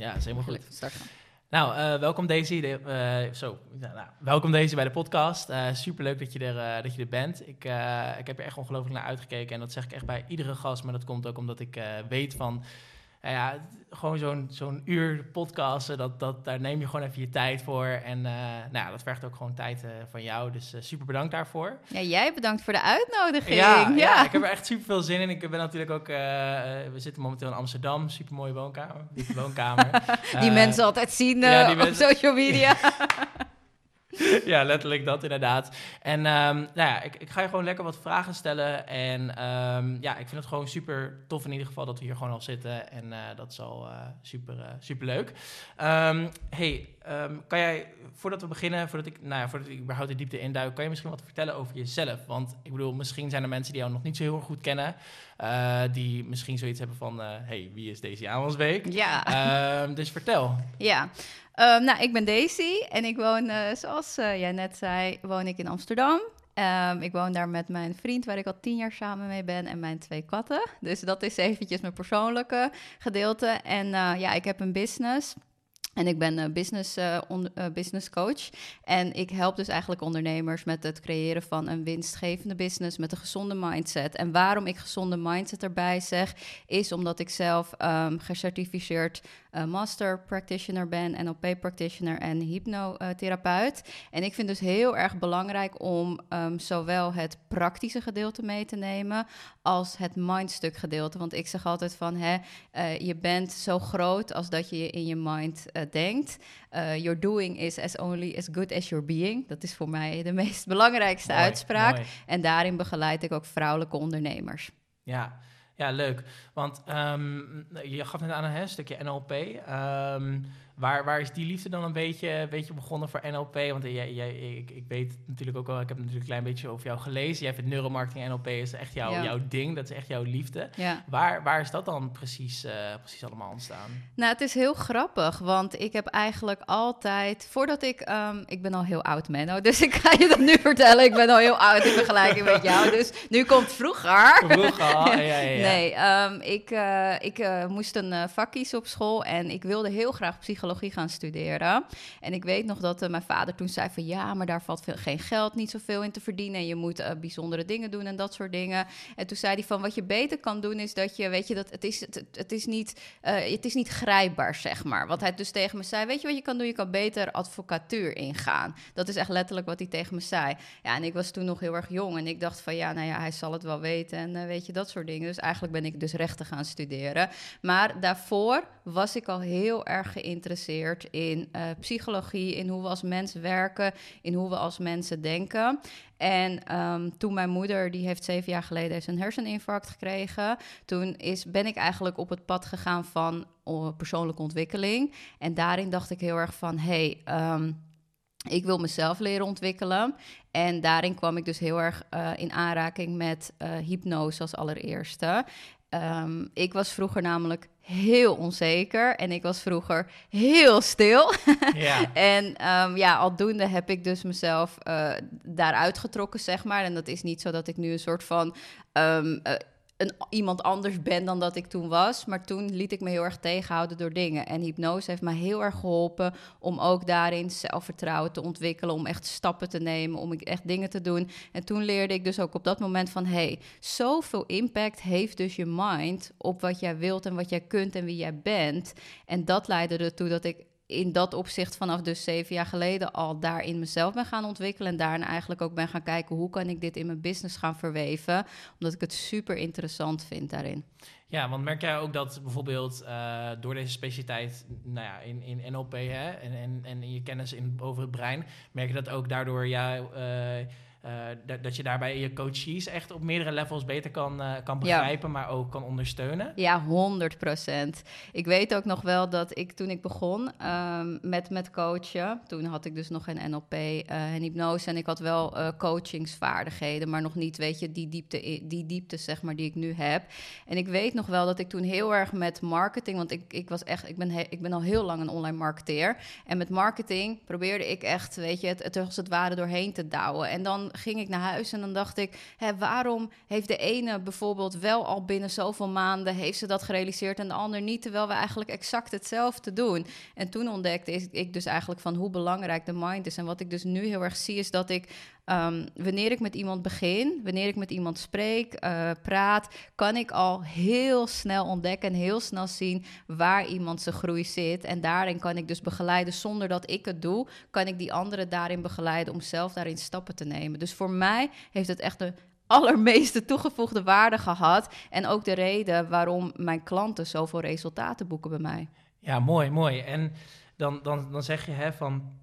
Ja, dat is helemaal goed. Start. Nou, eh, welkom Daisy. De, eh, zo, nou, nou, welkom Daisy bij de podcast. Uh, superleuk dat je er, dat je er bent. Ik, ik heb er echt ongelooflijk naar uitgekeken. En dat zeg ik echt bij iedere gast. Maar dat komt ook omdat ik weet van nou ja, gewoon zo'n zo'n uur podcasten, dat, dat, daar neem je gewoon even je tijd voor. En uh, nou ja, dat vergt ook gewoon tijd uh, van jou. Dus uh, super bedankt daarvoor. Ja, jij bedankt voor de uitnodiging. Ja, ja. ja ik heb er echt super veel zin in. Ik ben natuurlijk ook, we zitten momenteel in Amsterdam, super mooie woonkamer. Die woonkamer. die mensen altijd zien op social media. ja, letterlijk dat inderdaad. En um, nou ja, ik, ik, ga je gewoon lekker wat vragen stellen. En um, ja, ik vind het gewoon super tof in ieder geval dat we hier gewoon al zitten. En uh, dat is al uh, super, uh, super leuk. Um, hey, kan jij, voordat we beginnen, voordat ik, nou ja, voordat ik überhaupt de diepte induik, kan je misschien wat vertellen over jezelf? Want ik bedoel, misschien zijn er mensen die jou nog niet zo heel goed kennen. die misschien zoiets hebben van, hey, wie is deze Amelsbeek? Ja. dus vertel. Ja. Um, nou, ik ben Daisy en ik woon, uh, zoals uh, jij net zei, woon ik in Amsterdam. Um, ik woon daar met mijn vriend, waar ik al tien jaar samen mee ben, en mijn twee katten. Dus dat is eventjes mijn persoonlijke gedeelte. En uh, ja, ik heb een business. En ik ben business, uh, business coach. En ik help dus eigenlijk ondernemers met het creëren van een winstgevende business met een gezonde mindset. En waarom ik gezonde mindset erbij zeg, is omdat ik zelf um, gecertificeerd master practitioner ben, NLP practitioner en hypnotherapeut. En ik vind dus heel erg belangrijk om um, zowel het praktische gedeelte mee te nemen als het mindstuk gedeelte. Want ik zeg altijd van, hè, je bent zo groot als dat je in je mind uh, denkt. Your doing is as only as good as your being. Dat is voor mij de meest belangrijkste mooi, uitspraak. Mooi. En daarin begeleid ik ook vrouwelijke ondernemers. Ja, ja leuk. Want um, je gaf net aan een stukje NLP. Um, Waar, waar is die liefde dan een beetje, een beetje begonnen voor NLP? Want jij, jij, ik, ik weet natuurlijk ook wel, ik heb natuurlijk een klein beetje over jou gelezen. Jij vindt neuromarketing NLP is echt jouw, ja. jouw ding, dat is echt jouw liefde. Ja. Waar, waar is dat dan precies, uh, precies allemaal ontstaan? Nou, het is heel grappig, want ik heb eigenlijk altijd, voordat ik, um, ik ben al heel oud Menno, dus ik ga je dat nu vertellen. Ik ben al heel oud in vergelijking met jou, dus nu komt vroeger. Vroeger, ja, ja, ja. Nee, um, ik, uh, ik uh, moest een vak kiezen op school en ik wilde heel graag psychologie gaan studeren. En ik weet nog dat uh, mijn vader toen zei van ja, maar daar valt veel, geen geld, niet zoveel in te verdienen. En je moet uh, bijzondere dingen doen en dat soort dingen. En toen zei hij van wat je beter kan doen is dat je, weet je, dat het is, het, het is, niet, uh, het is niet grijpbaar, zeg maar. Wat hij dus tegen me zei, weet je wat je kan doen? Je kan beter advocatuur ingaan. Dat is echt letterlijk wat hij tegen me zei. Ja, en ik was toen nog heel erg jong en ik dacht van ja, nou ja, hij zal het wel weten en weet je, dat soort dingen. Dus eigenlijk ben ik dus rechten gaan studeren. Maar daarvoor was ik al heel erg geïnteresseerd in uh, psychologie, in hoe we als mensen werken, in hoe we als mensen denken. En um, toen mijn moeder, die heeft zeven jaar geleden heeft een herseninfarct gekregen, toen is, ben ik eigenlijk op het pad gegaan van persoonlijke ontwikkeling. En daarin dacht ik heel erg van, hey, um, ik wil mezelf leren ontwikkelen. En daarin kwam ik dus heel erg uh, in aanraking met uh, hypnose als allereerste. Um, ik was vroeger namelijk heel onzeker en ik was vroeger heel stil. Ja. en um, ja, aldoende heb ik dus mezelf uh, daaruit getrokken, zeg maar. En dat is niet zo dat ik nu een soort van um, uh, een, iemand anders ben dan dat ik toen was. Maar toen liet ik me heel erg tegenhouden door dingen. En hypnose heeft me heel erg geholpen om ook daarin zelfvertrouwen te ontwikkelen. Om echt stappen te nemen, om echt dingen te doen. En toen leerde ik dus ook op dat moment van... hey, zoveel impact heeft dus je mind op wat jij wilt en wat jij kunt en wie jij bent. En dat leidde ertoe dat ik in dat opzicht vanaf dus zeven jaar geleden al daarin mezelf ben gaan ontwikkelen. En daarna eigenlijk ook ben gaan kijken hoe kan ik dit in mijn business gaan verweven. Omdat ik het super interessant vind daarin. Ja, want merk jij ook dat bijvoorbeeld uh, door deze specialiteit nou ja, in, in NLP hè, en, en, en je kennis in, over het brein, merk je dat ook daardoor ja, uh, uh, dat, dat je daarbij je coaches echt op meerdere levels beter kan, uh, kan begrijpen, ja. maar ook kan ondersteunen? Ja, 100 procent. Ik weet ook nog wel dat ik toen ik begon um, met, met coachen, toen had ik dus nog geen NLP uh, en hypnose en ik had wel coachingsvaardigheden, maar nog niet, weet je, die diepte, die diepte zeg maar die ik nu heb. En ik weet nog wel dat ik toen heel erg met marketing, want ik, ik was echt, ik ben, he, ik ben al heel lang een online marketeer en met marketing probeerde ik echt, weet je, het, het als het ware doorheen te douwen. En dan ging ik naar huis en dan dacht ik, hè, waarom heeft de ene bijvoorbeeld wel al binnen zoveel maanden heeft ze dat gerealiseerd en de ander niet, terwijl we eigenlijk exact hetzelfde doen. En toen ontdekte ik dus eigenlijk van hoe belangrijk de mind is. En wat ik dus nu heel erg zie is dat ik Ehm, wanneer ik met iemand begin, wanneer ik met iemand spreek, uh, praat, kan ik al heel snel ontdekken en heel snel zien waar iemand zijn groei zit. En daarin kan ik dus begeleiden zonder dat ik het doe, kan ik die anderen daarin begeleiden om zelf daarin stappen te nemen. Dus voor mij heeft het echt de allermeeste toegevoegde waarde gehad. En ook de reden waarom mijn klanten zoveel resultaten boeken bij mij. Ja, mooi, mooi. En dan, dan, dan zeg je hè, van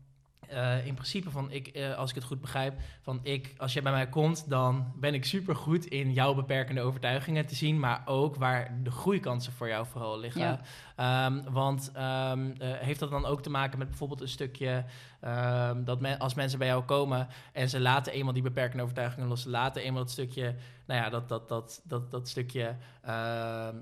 uh, in principe van ik, uh, als ik het goed begrijp, van ik, als jij bij mij komt, dan ben ik super goed in jouw beperkende overtuigingen te zien, maar ook waar de groeikansen voor jou vooral liggen. Um, want um, uh, heeft dat dan ook te maken met bijvoorbeeld een stukje um, dat men, als mensen bij jou komen en ze laten eenmaal die beperkende overtuigingen los, ze laten eenmaal dat stukje nou ja, dat, dat, dat, dat, dat stukje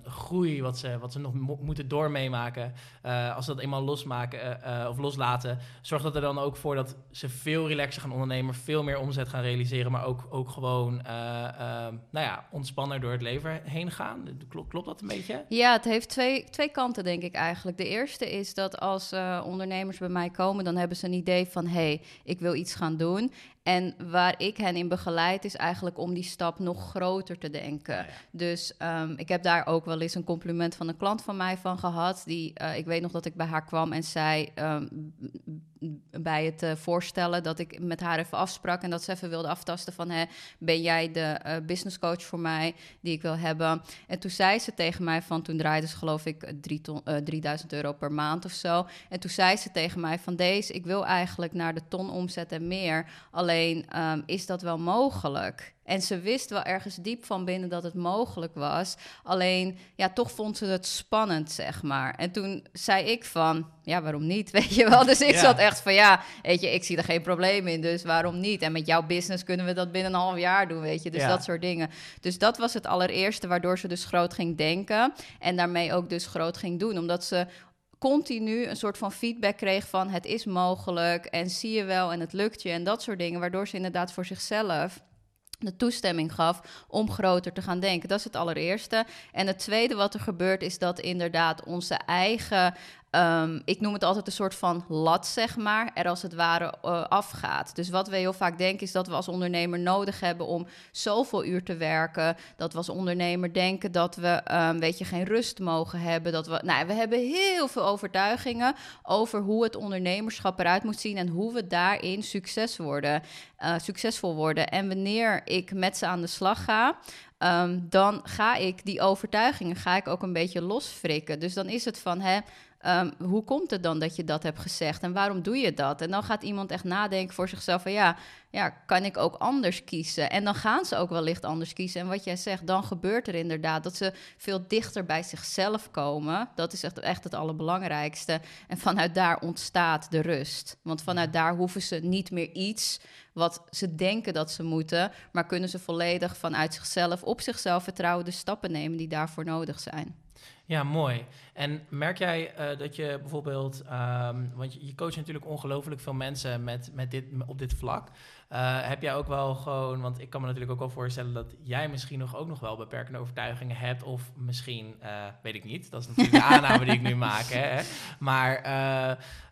groei wat ze, wat ze nog mo moeten doormeemaken, uh, als ze dat eenmaal losmaken uh, of loslaten, zorgt dat er dan ook voor dat ze veel relaxer gaan ondernemen, veel meer omzet gaan realiseren, maar ook, ook gewoon nou ja, ontspanner door het leven heen gaan. Klopt, klopt dat een beetje? Ja, het heeft twee, twee kanten, denk ik eigenlijk. De eerste is dat als ondernemers bij mij komen, dan hebben ze een idee van: hé, hey, ik wil iets gaan doen. En waar ik hen in begeleid is eigenlijk om die stap nog groter te denken. Dus um, ik heb daar ook wel eens een compliment van een klant van mij van gehad. Die, uh, ik weet nog dat ik bij haar kwam en zei um, bij het uh, voorstellen dat ik met haar even afsprak en dat ze even wilde aftasten van hè, ben jij de uh, business coach voor mij die ik wil hebben. En toen zei ze tegen mij van toen draaide ze geloof ik drie ton, 3000 euro per maand of zo. En toen zei ze tegen mij van deze, ik wil eigenlijk naar de ton omzet en meer. Alleen um, is dat wel mogelijk? En ze wist wel ergens diep van binnen dat het mogelijk was. Alleen, ja, toch vond ze het spannend, zeg maar. En toen zei ik van, ja, waarom niet? Weet je wel? Dus ik zat echt van, ja, weet je, ik zie er geen probleem in, dus waarom niet? En met jouw business kunnen we dat binnen een half jaar doen, weet je? Dus dat soort dingen. Dus dat was het allereerste waardoor ze dus groot ging denken. En daarmee ook dus groot ging doen. Omdat ze continu een soort van feedback kreeg van het is mogelijk en zie je wel en het lukt je en dat soort dingen, waardoor ze inderdaad voor zichzelf de toestemming gaf om groter te gaan denken. Dat is het allereerste. En het tweede wat er gebeurt is dat inderdaad onze eigen Um, ik noem het altijd een soort van lat, zeg maar, er als het ware uh, afgaat. Dus wat we heel vaak denken is dat we als ondernemer nodig hebben om zoveel uur te werken. Dat we als ondernemer denken dat we, um, weet je, geen rust mogen hebben. Dat we, nou, we hebben heel veel overtuigingen over hoe het ondernemerschap eruit moet zien en hoe we daarin succes worden, uh, succesvol worden. En wanneer ik met ze aan de slag ga, um, dan ga ik die overtuigingen ga ik ook een beetje losfrikken. Dus dan is het van, hè, Um, hoe komt het dan dat je dat hebt gezegd en waarom doe je dat? En dan gaat iemand echt nadenken voor zichzelf van ja, ja, kan ik ook anders kiezen? En dan gaan ze ook wellicht anders kiezen. En wat jij zegt, dan gebeurt er inderdaad dat ze veel dichter bij zichzelf komen. Dat is echt, echt het allerbelangrijkste. En vanuit daar ontstaat de rust. Want vanuit daar hoeven ze niet meer iets wat ze denken dat ze moeten, maar kunnen ze volledig vanuit zichzelf op zichzelf vertrouwen de stappen nemen die daarvoor nodig zijn. Ja, mooi. En merk jij uh, dat je bijvoorbeeld, um, want je, coacht natuurlijk ongelooflijk veel mensen met, met dit, op dit vlak. Uh, heb jij ook wel gewoon, want ik kan me natuurlijk ook wel voorstellen dat jij misschien nog ook nog wel beperkende overtuigingen hebt, of misschien, uh, weet ik niet, dat is natuurlijk de aanname die ik nu maak. Hè? Maar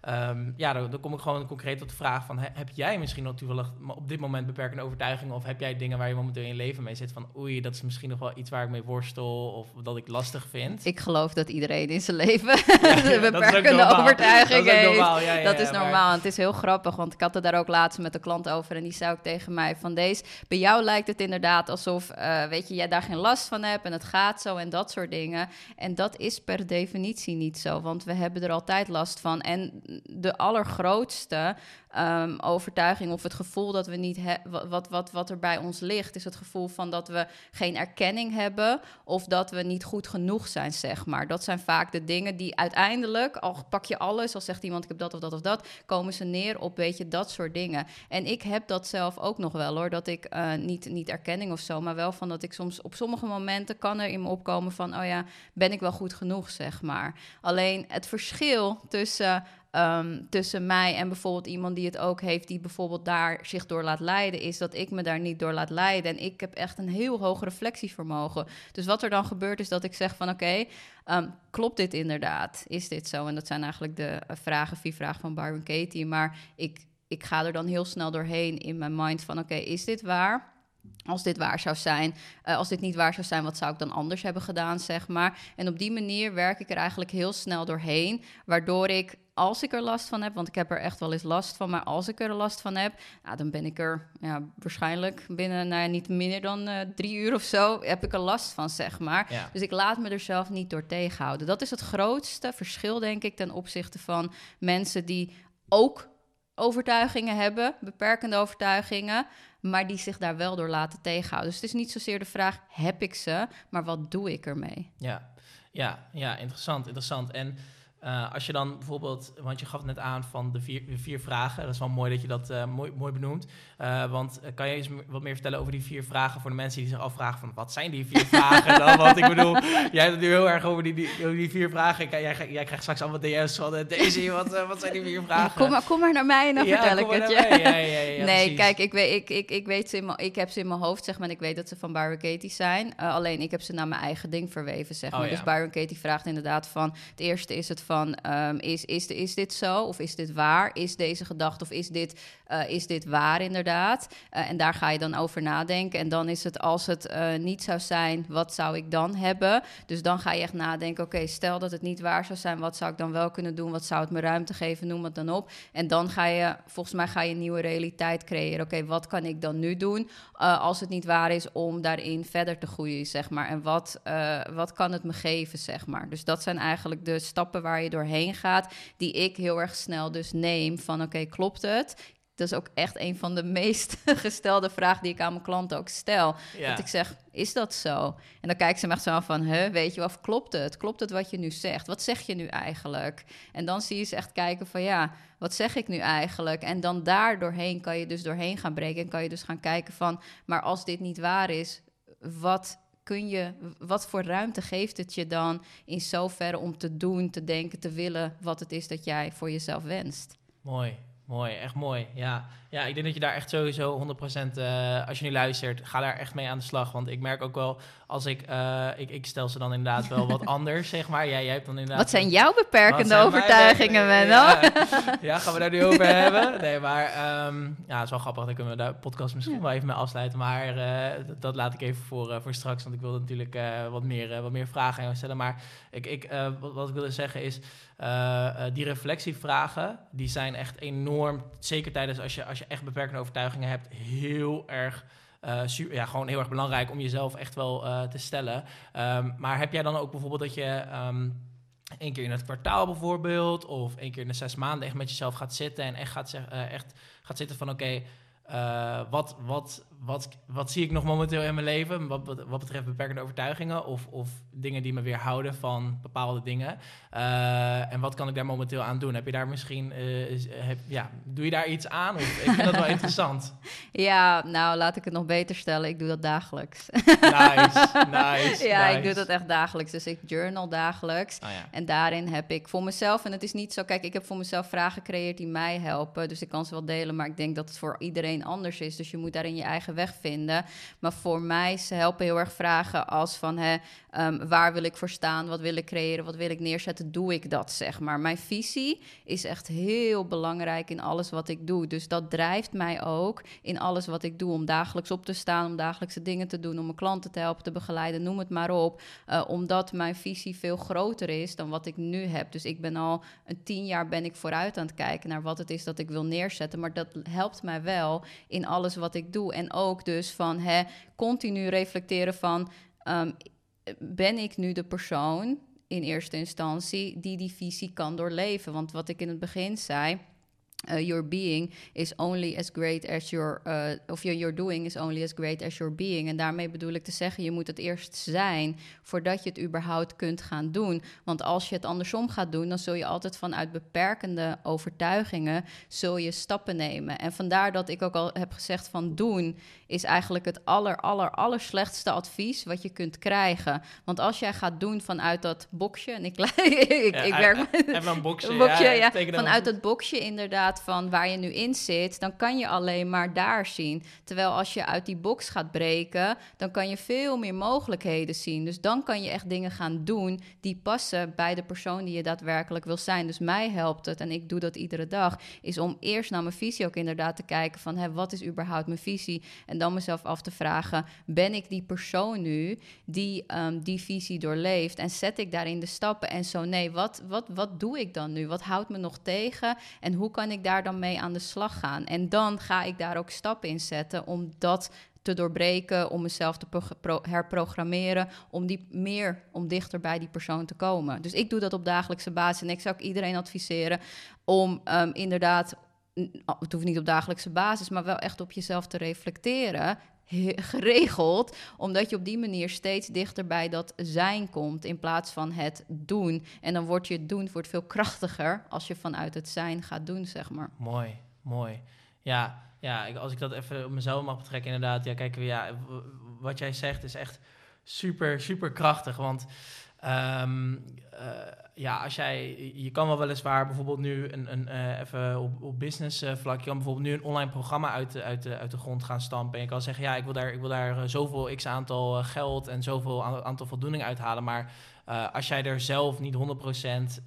um, ja, dan, kom ik gewoon concreet tot de vraag van, heb jij misschien nog toevallig op dit moment beperkende overtuigingen, of heb jij dingen waar je momenteel in je leven mee zit van, oei, dat is misschien nog wel iets waar ik mee worstel, of dat ik lastig vind? Ik geloof dat iedereen in zijn leven ja, beperkende overtuiging heeft. Normaal. Ja, ja, dat is normaal. Maar... Het is heel grappig, want ik had het daar ook laatst met de klant over. En die zei ook tegen mij van deze... Bij jou lijkt het inderdaad alsof, uh, weet je, jij daar geen last van hebt... en het gaat zo en dat soort dingen. En dat is per definitie niet zo, want we hebben er altijd last van. En de allergrootste um, overtuiging of het gevoel dat we niet hebben, wat, wat, wat er bij ons ligt, is het gevoel van dat we geen erkenning hebben of dat we niet goed genoeg zijn, zeg maar. Dat zijn vaak de dingen die uiteindelijk, al pak je alles, als zegt iemand ik heb dat of dat of dat, komen ze neer op, weet je, dat soort dingen. En ik heb dat zelf ook nog wel hoor, dat ik uh, niet, niet erkenning of zo, maar wel van dat ik soms op sommige momenten kan er in me opkomen van, oh ja, ben ik wel goed genoeg, zeg maar. Alleen het verschil tussen ehm, tussen mij en bijvoorbeeld iemand die het ook heeft, die bijvoorbeeld daar zich door laat leiden, is dat ik me daar niet door laat leiden. En ik heb echt een heel hoog reflectievermogen. Dus wat er dan gebeurt, is dat ik zeg van oké, ehm, klopt dit inderdaad? Is dit zo? En dat zijn eigenlijk de uh, vragen, vier vragen van Byron Katie. Maar ik, ik ga er dan heel snel doorheen in mijn mind van oké, is dit waar? Als dit waar zou zijn, uh, als dit niet waar zou zijn, wat zou ik dan anders hebben gedaan, zeg maar. En op die manier werk ik er eigenlijk heel snel doorheen, waardoor ik, als ik er last van heb, want ik heb er echt wel eens last van, maar als ik er last van heb, nou, dan ben ik er ja, waarschijnlijk binnen, nou ja, niet minder dan uh, drie uur of zo, heb ik er last van, zeg maar. Ja. Dus ik laat me er zelf niet door tegenhouden. Dat is het grootste verschil, denk ik, ten opzichte van mensen die ook overtuigingen hebben, beperkende overtuigingen, maar die zich daar wel door laten tegenhouden. Dus het is niet zozeer de vraag: heb ik ze, maar wat doe ik ermee? Ja, ja, ja interessant, interessant. En uh, als je dan bijvoorbeeld, want je gaf het net aan van de vier, de vier vragen. Dat is wel mooi dat je dat uh, mooi, mooi benoemt. Uh, want kan je eens wat meer vertellen over die vier vragen voor de mensen die zich afvragen van wat zijn die vier vragen dan? Want ik bedoel, jij hebt het nu heel erg over die, die, over die vier vragen. Jij, jij, jij krijgt straks allemaal DM's van deze, wat, wat zijn die vier vragen? Kom maar, kom maar naar mij en dan ja, vertel ik het je. Ja, ja, ja, nee, precies. kijk, ik, weet, ik, ik, ik, weet ze in mijn, ik heb ze in mijn hoofd, zeg maar, ik weet dat ze van Byron Katie zijn. alleen ik heb ze naar mijn eigen ding verweven, zeg maar. Oh, ja. Dus Byron Katie vraagt inderdaad van, het eerste is het van... Um, is, is, is dit zo of is dit waar? Is deze gedachte of is dit, uh, is dit waar inderdaad? Uh, en daar ga je dan over nadenken. En dan is het als het uh, niet zou zijn, wat zou ik dan hebben? Dus dan ga je echt nadenken, oké, stel dat het niet waar zou zijn, wat zou ik dan wel kunnen doen? Wat zou het me ruimte geven? Noem het dan op. En dan ga je, volgens mij ga je een nieuwe realiteit creëren. Oké, wat kan ik dan nu doen als het niet waar is om daarin verder te groeien, zeg maar? En wat, wat kan het me geven, zeg maar? Dus dat zijn eigenlijk de stappen waar je doorheen gaat die ik heel erg snel dus neem van oké, klopt het? Dat is ook echt een van de meest gestelde vragen die ik aan mijn klanten ook stel. Ja. Dat ik zeg, is dat zo? En dan kijken ze me echt zo van, huh, weet je of klopt het? Klopt het wat je nu zegt? Wat zeg je nu eigenlijk? En dan zie je ze echt kijken van, ja, wat zeg ik nu eigenlijk? En dan daar doorheen kan je dus doorheen gaan breken en kan je dus gaan kijken van, maar als dit niet waar is, wat kun je, wat voor ruimte geeft het je dan in zoverre om te doen, te denken, te willen wat het is dat jij voor jezelf wenst? Mooi, mooi, echt mooi. Ja, ja ik denk dat je daar echt sowieso 100% uh, als je nu luistert, ga daar echt mee aan de slag. Want ik merk ook wel, als ik, uh, ik, ik stel ze dan inderdaad wel wat anders, zeg maar. Jij, jij hebt dan inderdaad... Wat zijn jouw beperkende zijn overtuigingen, Menno? Ja, ja, gaan we daar nu over hebben? Nee, maar um, ja, het is wel grappig. Dan kunnen we de podcast misschien ja. wel even mee afsluiten. Maar uh, dat, dat, laat ik even voor, voor straks, want ik wil natuurlijk wat, meer, wat meer vragen aan jou stellen. Maar ik, ik, wat, wat ik wilde zeggen is, die reflectievragen, die zijn echt enorm, zeker tijdens als je, als je echt beperkende overtuigingen hebt, heel erg... Uh, super, ja, gewoon heel erg belangrijk om jezelf echt wel uh, te stellen. Um, maar heb jij dan ook bijvoorbeeld dat je um, één keer in het kwartaal bijvoorbeeld, of één keer in de zes maanden echt met jezelf gaat zitten en echt gaat, zeg, uh, echt gaat zitten van oké, wat, wat, wat, wat zie ik nog momenteel in mijn leven? Wat, wat, wat betreft beperkende overtuigingen of, of dingen die me weerhouden van bepaalde dingen. Uh, en wat kan ik daar momenteel aan doen? Heb je daar misschien, uh, heb, ja, doe je daar iets aan? Of, ik vind dat wel interessant. Ja, nou laat ik het nog beter stellen. Ik doe dat dagelijks. Nice, nice. ja, nice. ik doe dat echt dagelijks. Dus ik journal dagelijks. Oh, ja. En daarin heb ik voor mezelf, en het is niet zo, kijk, ik heb voor mezelf vragen gecreëerd die mij helpen. Dus ik kan ze wel delen, maar ik denk dat het voor iedereen anders is. Dus je moet daarin je eigen weg vinden. Maar voor mij ze helpen heel erg vragen als van hè, um, waar wil ik voor staan, wat wil ik creëren, wat wil ik neerzetten, doe ik dat zeg maar. Mijn visie is echt heel belangrijk in alles wat ik doe. Dus dat drijft mij ook in alles wat ik doe om dagelijks op te staan, om dagelijkse dingen te doen, om mijn klanten te helpen, te begeleiden, noem het maar op. Uh, omdat mijn visie veel groter is dan wat ik nu heb. Dus ik ben al een tien jaar ben ik vooruit aan het kijken naar wat het is dat ik wil neerzetten. Maar dat helpt mij wel in alles wat ik doe. En ook dus van hè, continu reflecteren van... Um, ben ik nu de persoon in eerste instantie die die visie kan doorleven? Want wat ik in het begin zei... uh, your being is only as great as your, uh, of your, your doing is only as great as your being. En daarmee bedoel ik te zeggen, je moet het eerst zijn voordat je het überhaupt kunt gaan doen. Want als je het andersom gaat doen, dan zul je altijd vanuit beperkende overtuigingen, zul je stappen nemen. En vandaar dat ik ook al heb gezegd van doen is eigenlijk het aller, aller, aller slechtste advies wat je kunt krijgen. Want als jij gaat doen vanuit dat boxje, en ik, ik, ja, ik werk met een ja, ja, vanuit dat boxje inderdaad van waar je nu in zit, dan kan je alleen maar daar zien. Terwijl als je uit die box gaat breken, dan kan je veel meer mogelijkheden zien. Dus dan kan je echt dingen gaan doen die passen bij de persoon die je daadwerkelijk wil zijn. Dus mij helpt het, en ik doe dat iedere dag, is om eerst naar mijn visie ook inderdaad te kijken van hé, wat is überhaupt mijn visie? En dan mezelf af te vragen, ben ik die persoon nu die um, die visie doorleeft? En zet ik daarin de stappen? En zo nee, wat, wat, wat doe ik dan nu? Wat houdt me nog tegen? En hoe kan ik daar dan mee aan de slag gaan. En dan ga ik daar ook stappen in zetten om dat te doorbreken, om mezelf te herprogrammeren, om die meer, om dichter bij die persoon te komen. Dus ik doe dat op dagelijkse basis en ik zou iedereen adviseren om um, inderdaad, het hoeft niet op dagelijkse basis, maar wel echt op jezelf te reflecteren geregeld, omdat je op die manier steeds dichter bij dat zijn komt in plaats van het doen. En dan wordt je doen wordt veel krachtiger als je vanuit het zijn gaat doen, zeg maar. Mooi, mooi. Ja, ja als ik dat even op mezelf mag betrekken, inderdaad. Ja, kijk, ja, wat jij zegt is echt super, super krachtig, want Um, ja, als jij, je kan wel weliswaar bijvoorbeeld nu een, een uh, even op, op business uh, vlak, je kan bijvoorbeeld nu een online programma uit, uit, de, uit de grond gaan stampen. En je kan zeggen, ja, ik wil daar, ik wil daar zoveel x aantal geld en zoveel aantal voldoening uithalen. Maar als jij er zelf niet 100%,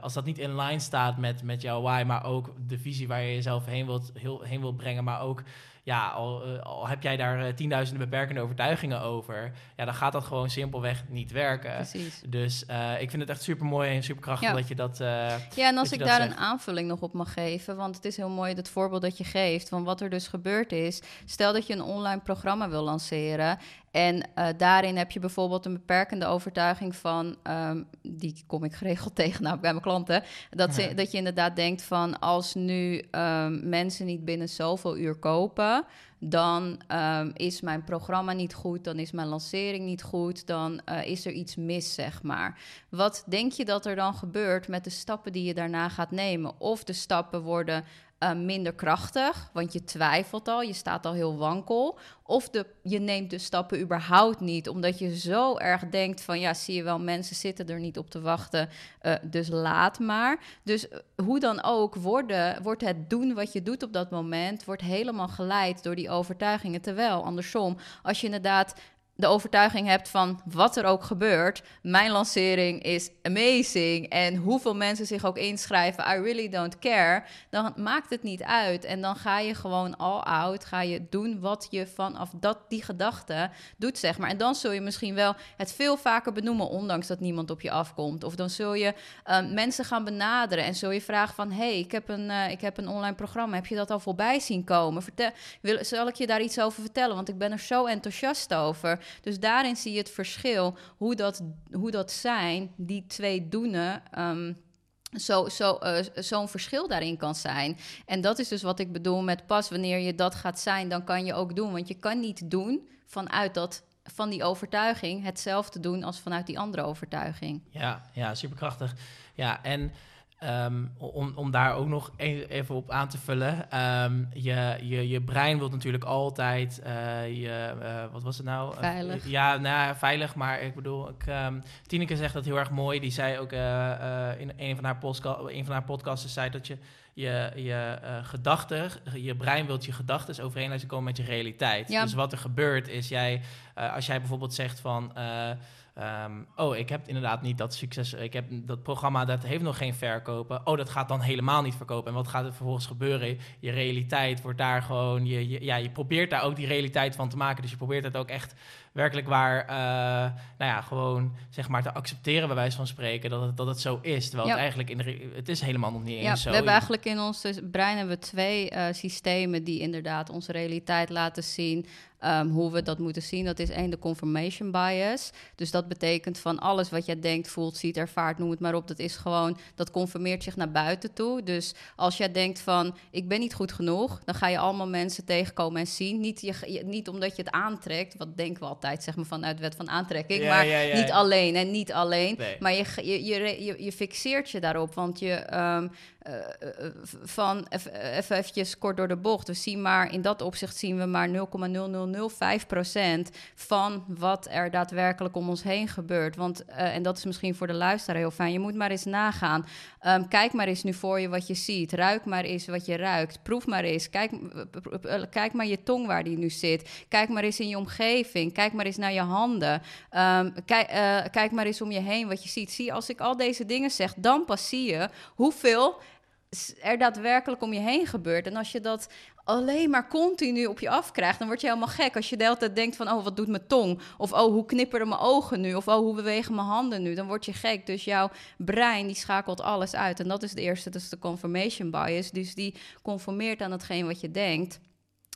als dat niet in lijn staat met, met jouw why, maar ook de visie waar je jezelf heen wilt, heel, heen wilt brengen, maar ook ja, al, uh, al heb jij daar uh, tienduizenden beperkende overtuigingen over, ja, dan gaat dat gewoon simpelweg niet werken. Precies. Dus uh, ik vind het echt super mooi en super krachtig ja. dat je dat. ja, en als ik daar zegt. een aanvulling nog op mag geven, want het is heel mooi het voorbeeld dat je geeft van wat er dus gebeurd is. Stel dat je een online programma wil lanceren en uh, daarin heb je bijvoorbeeld een beperkende overtuiging van, um, die kom ik geregeld tegen nou, bij mijn klanten, dat, ze, ja. dat je inderdaad denkt van als nu um, mensen niet binnen zoveel uur kopen, dan um, is mijn programma niet goed, dan is mijn lancering niet goed, dan uh, is er iets mis, zeg maar. Wat denk je dat er dan gebeurt met de stappen die je daarna gaat nemen? Of de stappen worden uh, minder krachtig, want je twijfelt al, je staat al heel wankel. Of de, je neemt de stappen überhaupt niet, omdat je zo erg denkt van ja, zie je wel, mensen zitten er niet op te wachten, uh, dus laat maar. Dus uh, hoe dan ook, wordt het doen wat je doet op dat moment, wordt helemaal geleid door die overtuigingen. Terwijl andersom, als je inderdaad de overtuiging hebt van wat er ook gebeurt, mijn lancering is amazing en hoeveel mensen zich ook inschrijven, I really don't care, dan maakt het niet uit en dan ga je gewoon all out, ga je doen wat je vanaf dat die gedachte doet, zeg maar. En dan zul je misschien wel het veel vaker benoemen, ondanks dat niemand op je afkomt. Of dan zul je um, mensen gaan benaderen en zul je vragen van, hey, ik heb een, uh, ik heb een online programma, heb je dat al voorbij zien komen? Vertel, wil, zal ik je daar iets over vertellen? Want ik ben er zo enthousiast over. Dus daarin zie je het verschil, hoe dat, hoe dat zijn, die twee doenen. Um, zo'n zo, uh, zo verschil daarin kan zijn. En dat is dus wat ik bedoel met pas wanneer je dat gaat zijn, dan kan je ook doen. Want je kan niet doen vanuit dat van die overtuiging hetzelfde doen als vanuit die andere overtuiging. Ja, ja superkrachtig. Ja, en Um, om, om daar ook nog even op aan te vullen. Um, je, je, je brein wil natuurlijk altijd uh, je, uh, wat was het nou? Veilig. Uh, ja, nou, veilig, maar ik bedoel, ik, um, Tineke zegt dat heel erg mooi. Die zei ook in een van haar, een van haar podcasts, zei dat je je, je gedachten, je brein wilt je gedachten overeen laten komen met je realiteit. Ja. Dus wat er gebeurt is, jij, als jij bijvoorbeeld zegt van... Um, oh, ik heb inderdaad niet dat succes. Ik heb dat programma dat heeft nog geen verkopen. Oh, dat gaat dan helemaal niet verkopen. En wat gaat er vervolgens gebeuren? Je realiteit wordt daar gewoon. Je, je, ja, je probeert daar ook die realiteit van te maken. Dus je probeert het ook echt werkelijk waar, uh, nou ja, gewoon zeg maar te accepteren, bij wijze van spreken, dat het, dat het zo is. Terwijl het eigenlijk in de, het is helemaal nog niet ja, eens zo. We hebben eigenlijk in ons brein hebben we twee uh, systemen die inderdaad onze realiteit laten zien. Um, hoe we dat moeten zien, dat is één de confirmation bias. Dus dat betekent van alles wat jij denkt, voelt, ziet, ervaart, noem het maar op. Dat is gewoon, dat conformeert zich naar buiten toe. Dus als jij denkt van, ik ben niet goed genoeg, dan ga je allemaal mensen tegenkomen en zien. Niet, je, niet omdat je het aantrekt, wat denken we altijd, zeg maar, vanuit wet van aantrekking. maar niet alleen en niet alleen. Maar je, je, je, je, fixeert je daarop, want je... Um, uh, van even eventjes kort door de bocht. We zien maar in dat opzicht zien we maar 0,0005% van wat er daadwerkelijk om ons heen gebeurt. Want, en dat is misschien voor de luisteraar heel fijn. Je moet maar eens nagaan. Um, kijk maar eens nu voor je wat je ziet. Ruik maar eens wat je ruikt. Proef maar eens. Kijk, kijk maar je tong waar die nu zit. Kijk maar eens in je omgeving. Kijk maar eens naar je handen. Um, kijk, kijk maar eens om je heen wat je ziet. Zie, als ik al deze dingen zeg, dan pas zie je hoeveel er daadwerkelijk om je heen gebeurt. En als je dat alleen maar continu op je afkrijgt, dan word je helemaal gek. Als je de hele tijd denkt van, oh, wat doet mijn tong? Of, oh, hoe knipperen mijn ogen nu? Of, oh, hoe bewegen mijn handen nu? Dan word je gek. Dus jouw brein, die schakelt alles uit. En dat is de eerste, dat is de confirmation bias. Dus die conformeert aan hetgeen wat je denkt.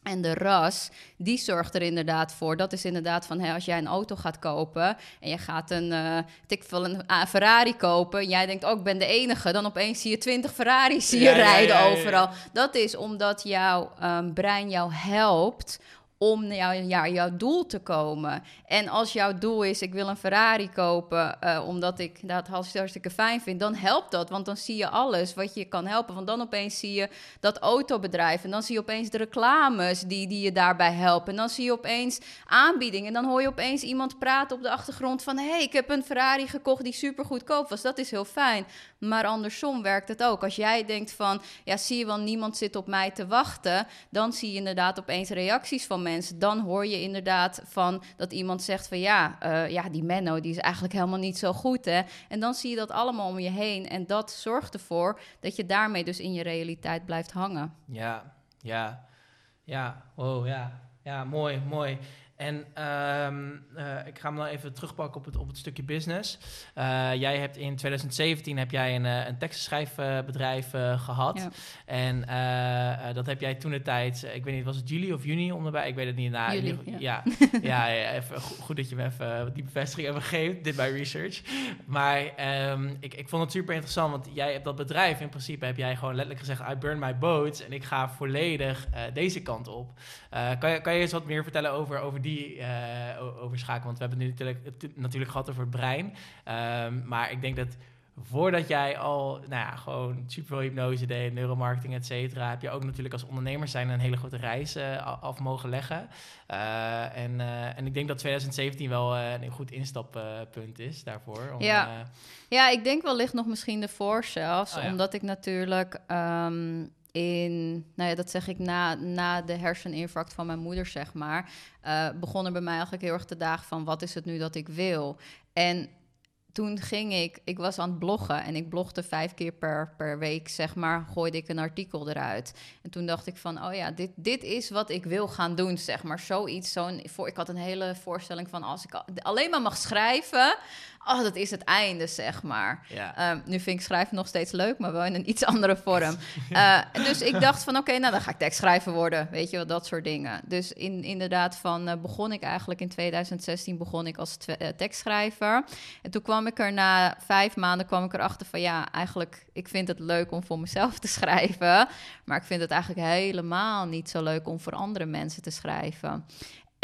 En de ras, die zorgt er inderdaad voor. Dat is inderdaad van, hè, als jij een auto gaat kopen en je gaat een, uh, tik een Ferrari kopen. En jij denkt, oh, ik ben de enige. Dan opeens zie je twintig Ferraris zie je rijden overal. Dat is omdat jouw um, brein jou helpt om jou, jouw doel te komen. En als jouw doel is, ik wil een Ferrari kopen, uh, omdat ik dat hartstikke fijn vind, dan helpt dat. Want dan zie je alles wat je kan helpen. Want dan opeens zie je dat autobedrijf. En dan zie je opeens de reclames die, die je daarbij helpen. En dan zie je opeens aanbiedingen. En dan hoor je opeens iemand praten op de achtergrond van... hé, hey, ik heb een Ferrari gekocht die super goedkoop was. Dat is heel fijn. Maar andersom werkt het ook. Als jij denkt van, ja, zie je wel, niemand zit op mij te wachten... dan zie je inderdaad opeens reacties van mensen. Dan hoor je inderdaad van dat iemand zegt van... ja, uh, ja die Menno die is eigenlijk helemaal niet zo goed, hè. En dan zie je dat allemaal om je heen. En dat zorgt ervoor dat je daarmee dus in je realiteit blijft hangen. Ja, ja, ja, wow, ja. Ja, mooi, mooi. En um, uh, ik ga hem dan even terugpakken op het, op het stukje business. Uh, jij hebt in 2017 heb jij een, uh, een tekstenschrijfbedrijf gehad. Ja. En dat heb jij toen de tijd, ik weet niet, was het juli of juni onderbij? Ik weet het niet. Nou, juli, ja. Ja, ja, even, goed dat je me even die bevestiging hebt gegeven, dit bij research. Maar um, ik, ik vond het super interessant, want jij hebt dat bedrijf, in principe heb jij gewoon letterlijk gezegd, I burn my boats en ik ga volledig deze kant op. kan, je, kan je eens wat meer vertellen over, over die uh, overschakelen. Want we hebben het nu natuurlijk, natuurlijk gehad over het brein. Um, maar ik denk dat voordat jij al, nou ja, gewoon super hypnose deed, neuromarketing, et cetera, heb je ook natuurlijk als ondernemer zijn een hele grote reis uh, af mogen leggen. Uh, en, uh, en ik denk dat 2017 wel een goed instappunt is daarvoor. Om, ja. ja, ik denk wellicht nog misschien de voor zelfs, oh, ja. omdat ik natuurlijk. Um, in, nou ja, dat zeg ik na, na de herseninfarct van mijn moeder, zeg maar, uh, begon er bij mij eigenlijk heel erg de dag van wat is het nu dat ik wil? En toen ging ik, ik was aan het bloggen en ik blogde vijf keer per, per week, zeg maar, gooide ik een artikel eruit. En toen dacht ik van, oh ja, dit, dit is wat ik wil gaan doen, zeg maar. Zoiets, zo'n, ik had een hele voorstelling van als ik alleen maar mag schrijven, oh, dat is het einde, zeg maar. Ja. Um, nu vind ik schrijven nog steeds leuk, maar wel in een iets andere vorm. uh, dus ik dacht van, oké, okay, nou dan ga ik tekstschrijver worden, weet je wel, dat soort dingen. Dus in, inderdaad van, uh, begon ik eigenlijk in 2016 begon ik als uh, tekstschrijver. En toen kwam ik er na vijf maanden kwam ik erachter van, ja, eigenlijk, ik vind het leuk om voor mezelf te schrijven, maar ik vind het eigenlijk helemaal niet zo leuk om voor andere mensen te schrijven.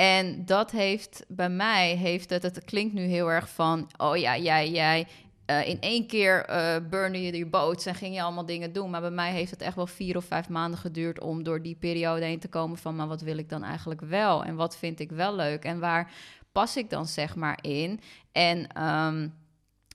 En dat heeft bij mij, heeft het, het klinkt nu heel erg van, oh ja, jij, jij, uh, in één keer uh, je je boot en ging je allemaal dingen doen. Maar bij mij heeft het echt wel vier of vijf maanden geduurd om door die periode heen te komen van, maar wat wil ik dan eigenlijk wel? En wat vind ik wel leuk? En waar pas ik dan zeg maar in? En um,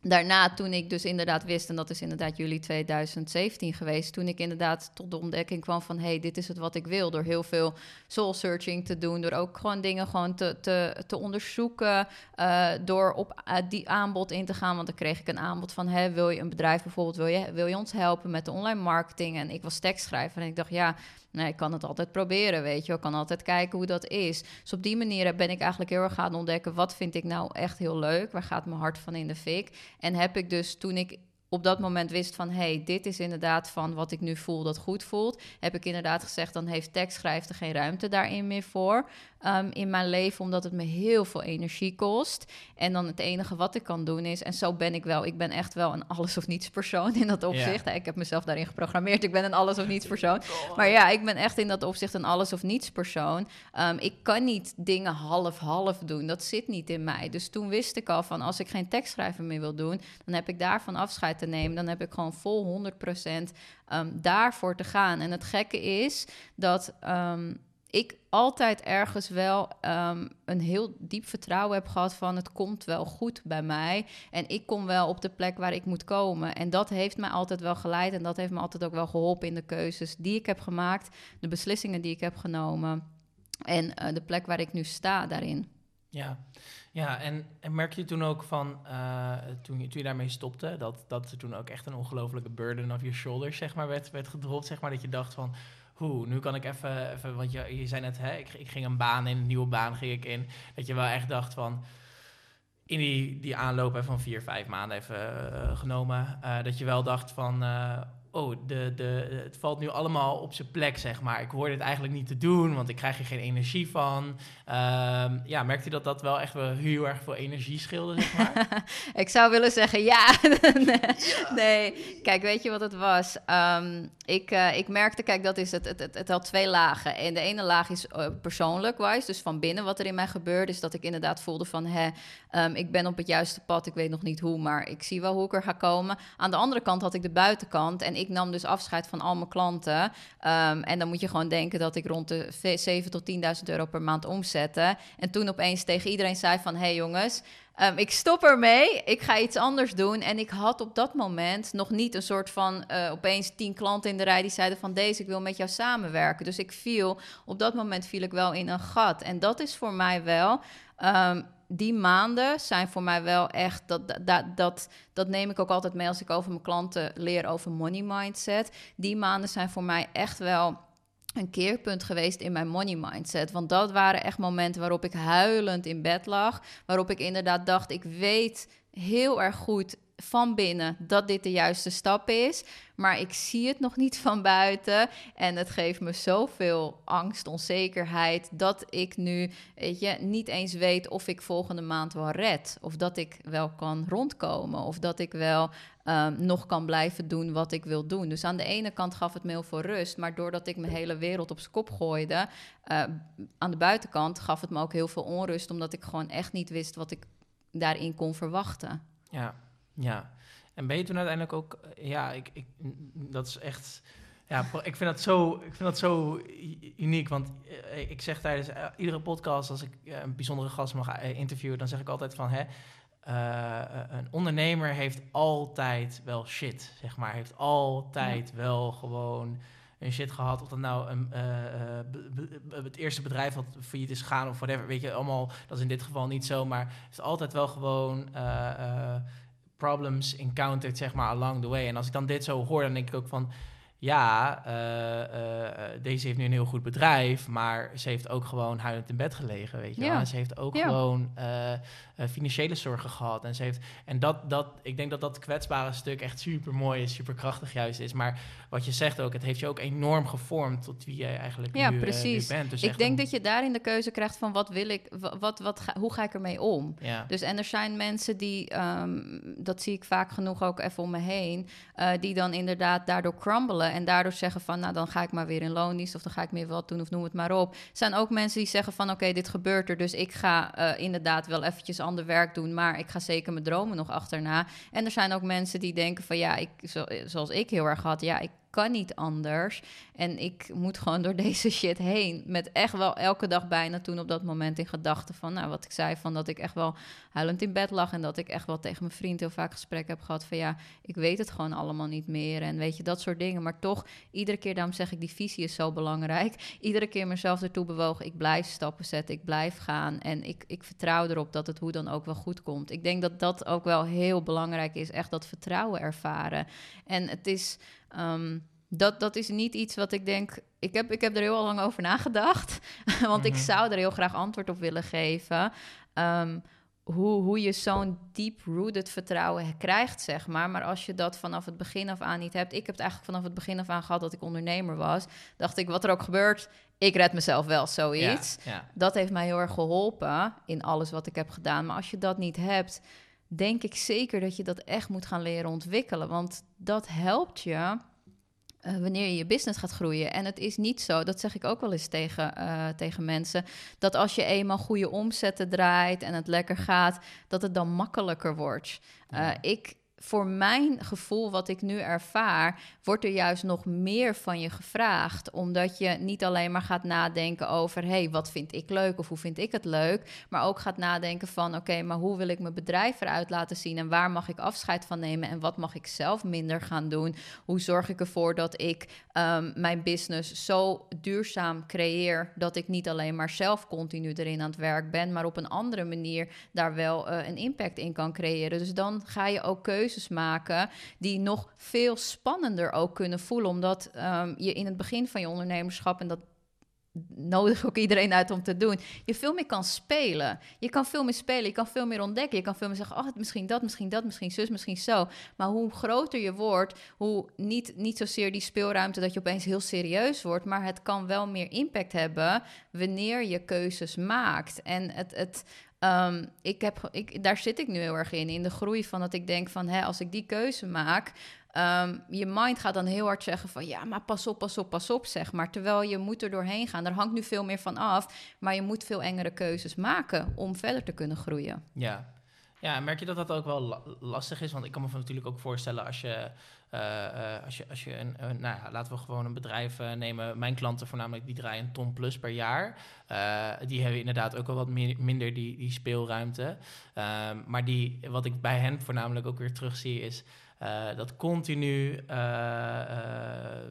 daarna, toen ik dus inderdaad wist, en dat is inderdaad juli 2017 geweest, toen ik inderdaad tot de ontdekking kwam van, hey, dit is het wat ik wil, door heel veel soul searching te doen, door ook gewoon dingen gewoon te, te, te onderzoeken, uh, door op uh, die aanbod in te gaan, want dan kreeg ik een aanbod van, hey, wil je een bedrijf bijvoorbeeld, wil je, wil je ons helpen met de online marketing? En ik was tekstschrijver en ik dacht, ja, Nee, ik kan het altijd proberen, weet je. Ik kan altijd kijken hoe dat is. Dus op die manier ben ik eigenlijk heel erg gaan ontdekken... wat vind ik nou echt heel leuk? Waar gaat mijn hart van in de fik? En heb ik dus toen ik op dat moment wist van... hey, dit is inderdaad van wat ik nu voel dat goed voelt... heb ik inderdaad gezegd, dan heeft tekstschrijver geen ruimte daarin meer voor... Um, in mijn leven, omdat het me heel veel energie kost. En dan het enige wat ik kan doen is, en zo ben ik wel, ik ben echt wel een alles of niets persoon in dat opzicht. Ik heb mezelf daarin geprogrammeerd, ik ben een alles of niets persoon. Maar ja, ik ben echt in dat opzicht een alles of niets persoon. Um, ik kan niet dingen half-half doen, dat zit niet in mij. Dus toen wist ik al van, als ik geen tekstschrijven meer wil doen, dan heb ik daarvan afscheid te nemen. Dan heb ik gewoon vol 100% um, ehm, daarvoor te gaan. En het gekke is dat ik altijd ergens wel um, een heel diep vertrouwen heb gehad van het komt wel goed bij mij en ik kom wel op de plek waar ik moet komen. En dat heeft mij altijd wel geleid en dat heeft me altijd ook wel geholpen in de keuzes die ik heb gemaakt, de beslissingen die ik heb genomen en uh, de plek waar ik nu sta daarin. Ja, ja en, en merk je toen ook van, uh, toen, je, toen je daarmee stopte, dat, dat er toen ook echt een ongelofelijke burden of je shoulders, zeg maar, werd, werd gedropt, zeg maar, dat je dacht van, hoe, nu kan ik even, even want je, je zei net, hè, ik, ik ging een baan in, een nieuwe baan ging ik in, dat je wel echt dacht van, in die, die aanloop van vier, vijf maanden even uh, genomen, uh, dat je wel dacht van, oh, de, de, het valt nu allemaal op zijn plek, zeg maar. Ik hoor dit eigenlijk niet te doen, want ik krijg er geen energie van. Um, ja, merkt u dat dat wel echt wel heel erg veel energie scheelde, zeg maar? ik zou willen zeggen ja. nee. kijk, weet je wat het was? Um, ik, uh, ik merkte, kijk, dat is het, het, het, het had twee lagen. En de ene laag is uh, persoonlijk wijs, dus van binnen wat er in mij gebeurde, is dat ik inderdaad voelde van, hè, um, ik ben op het juiste pad, ik weet nog niet hoe, maar ik zie wel hoe ik er ga komen. Aan de andere kant had ik de buitenkant en ik nam dus afscheid van al mijn klanten. Um, en dan moet je gewoon denken dat ik rond de 7 tot 10.000 euro per maand omzette. En toen opeens tegen iedereen zei van, hey jongens, Um, ik stop ermee, ik ga iets anders doen. En ik had op dat moment nog niet een soort van uh, opeens tien klanten in de rij die zeiden van deze, ik wil met jou samenwerken. Dus ik viel, op dat moment viel ik wel in een gat. En dat is voor mij wel. Um, die maanden zijn voor mij wel echt, dat, dat, dat, dat neem ik ook altijd mee als ik over mijn klanten leer over money mindset. Die maanden zijn voor mij echt wel een keerpunt geweest in mijn money mindset. Want dat waren echt momenten waarop ik huilend in bed lag. Waarop ik inderdaad dacht, ik weet heel erg goed van binnen dat dit de juiste stap is. Maar ik zie het nog niet van buiten. En het geeft me zoveel angst, onzekerheid. Dat ik nu, weet je, niet eens weet of ik volgende maand wel red. Of dat ik wel kan rondkomen. Of dat ik wel um, nog kan blijven doen wat ik wil doen. Dus aan de ene kant gaf het me heel veel rust. Maar doordat ik mijn hele wereld op zijn kop gooide. Uh, aan de buitenkant gaf het me ook heel veel onrust. Omdat ik gewoon echt niet wist wat ik daarin kon verwachten. Ja, ja. En ben je toen uiteindelijk ook, eh, ja, ik, ik, dat is echt, ja, ik vind dat zo, ik vind dat zo uniek. Want eh, ik zeg tijdens eh, iedere podcast, als ik een bijzondere gast mag interviewen, dan zeg ik altijd van, hè, een ondernemer heeft altijd wel shit, zeg maar. Heeft altijd wel gewoon een shit gehad. Of dat nou een, het eerste bedrijf wat failliet is gegaan of whatever. Weet je, allemaal, dat is in dit geval niet zo. Maar heeft altijd wel gewoon problems encountered, zeg maar, along the way. En als ik dan dit zo hoor, dan denk ik ook van... Ja, uh, uh, deze heeft nu een heel goed bedrijf, maar ze heeft ook gewoon huilend in bed gelegen, weet je ja. wel. Ze heeft ook ja. gewoon uh, financiële zorgen gehad. En, ze heeft, en dat, dat, ik denk dat dat kwetsbare stuk echt super mooi is, super krachtig juist is. Maar wat je zegt ook, het heeft je ook enorm gevormd tot wie jij eigenlijk ja, nu, precies. nu bent. Dus ik denk dat je daarin de keuze krijgt van wat wil ik, wat, wat, wat ga, hoe ga ik ermee om? Ja. Dus en er zijn mensen die, um, dat zie ik vaak genoeg ook even om me heen, die dan inderdaad daardoor crumbelen en daardoor zeggen van, nou dan ga ik maar weer in loondienst of dan ga ik meer wat doen of noem het maar op. Er zijn ook mensen die zeggen van, oké, dit gebeurt er, dus ik ga uh, inderdaad wel eventjes ander werk doen, maar ik ga zeker mijn dromen nog achterna. En er zijn ook mensen die denken van, ja, ik, zo, zoals ik heel erg had, ja, ik kan niet anders. En ik moet gewoon door deze shit heen. Met echt wel elke dag bijna toen op dat moment in gedachten van, nou, wat ik zei, van dat ik echt wel huilend in bed lag. En dat ik echt wel tegen mijn vriend heel vaak gesprek heb gehad van, ja, ik weet het gewoon allemaal niet meer. En weet je, dat soort dingen. Maar toch, iedere keer, daarom zeg ik, die visie is zo belangrijk. Iedere keer mezelf ertoe bewogen, ik blijf stappen zetten, ik blijf gaan. En ik, ik vertrouw erop dat het hoe dan ook wel goed komt. Ik denk dat dat ook wel heel belangrijk is, echt dat vertrouwen ervaren. En het is. Ehm, dat, dat is niet iets wat ik denk. Ik heb, ik heb er heel lang over nagedacht. Want ik Mhm. zou er heel graag antwoord op willen geven. Ehm, hoe, hoe je zo'n deep-rooted vertrouwen krijgt, zeg maar. Maar als je dat vanaf het begin af aan niet hebt. Ik heb het eigenlijk vanaf het begin af aan gehad dat ik ondernemer was. Dacht ik, wat er ook gebeurt, ik red mezelf wel, zoiets. Ja, ja. Dat heeft mij heel erg geholpen in alles wat ik heb gedaan. Maar als je dat niet hebt, denk ik zeker dat je dat echt moet gaan leren ontwikkelen. Want dat helpt je eh, wanneer je je business gaat groeien. En het is niet zo, dat zeg ik ook wel eens tegen, eh, tegen mensen, dat als je eenmaal goede omzetten draait en het lekker gaat, dat het dan makkelijker wordt. Eh, Ja. ik, voor mijn gevoel, wat ik nu ervaar, wordt er juist nog meer van je gevraagd. Omdat je niet alleen maar gaat nadenken over: hé, hey, wat vind ik leuk of hoe vind ik het leuk? Maar ook gaat nadenken van: oké, maar hoe wil ik mijn bedrijf eruit laten zien en waar mag ik afscheid van nemen en wat mag ik zelf minder gaan doen? Hoe zorg ik ervoor dat ik ehm, mijn business zo duurzaam creëer dat ik niet alleen maar zelf continu erin aan het werk ben, maar op een andere manier daar wel eh, een impact in kan creëren. Dus dan ga je ook keuzes maken die nog veel spannender ook kunnen voelen, omdat ehm, je in het begin van je ondernemerschap en dat nodig ook iedereen uit om te doen. Je veel meer kan spelen. Je kan veel meer spelen. Je kan veel meer ontdekken. Je kan veel meer zeggen: oh, misschien dat, misschien dat, misschien zus, misschien zo. Maar hoe groter je wordt, hoe niet, niet zozeer die speelruimte dat je opeens heel serieus wordt, maar het kan wel meer impact hebben wanneer je keuzes maakt. En het. het ehm, ik heb, ik, daar zit ik nu heel erg in, in de groei van dat ik denk van, hè, als ik die keuze maak, Ehm, je mind gaat dan heel hard zeggen van ja, maar pas op, pas op, pas op, zeg maar. Terwijl je moet er doorheen gaan. Er hangt nu veel meer van af, maar je moet veel engere keuzes maken om verder te kunnen groeien. Ja. Ja, merk je dat dat ook wel la- lastig is? Want ik kan me natuurlijk ook voorstellen als je, als je, als je een, nou ja, laten we gewoon een bedrijf eh, nemen. Mijn klanten voornamelijk, die draaien een ton plus per jaar. Eh, die hebben inderdaad ook wel wat meer, minder die, die speelruimte. Ehm, maar die, wat ik bij hen voornamelijk ook weer terugzie is... eh, dat continu, eh, eh,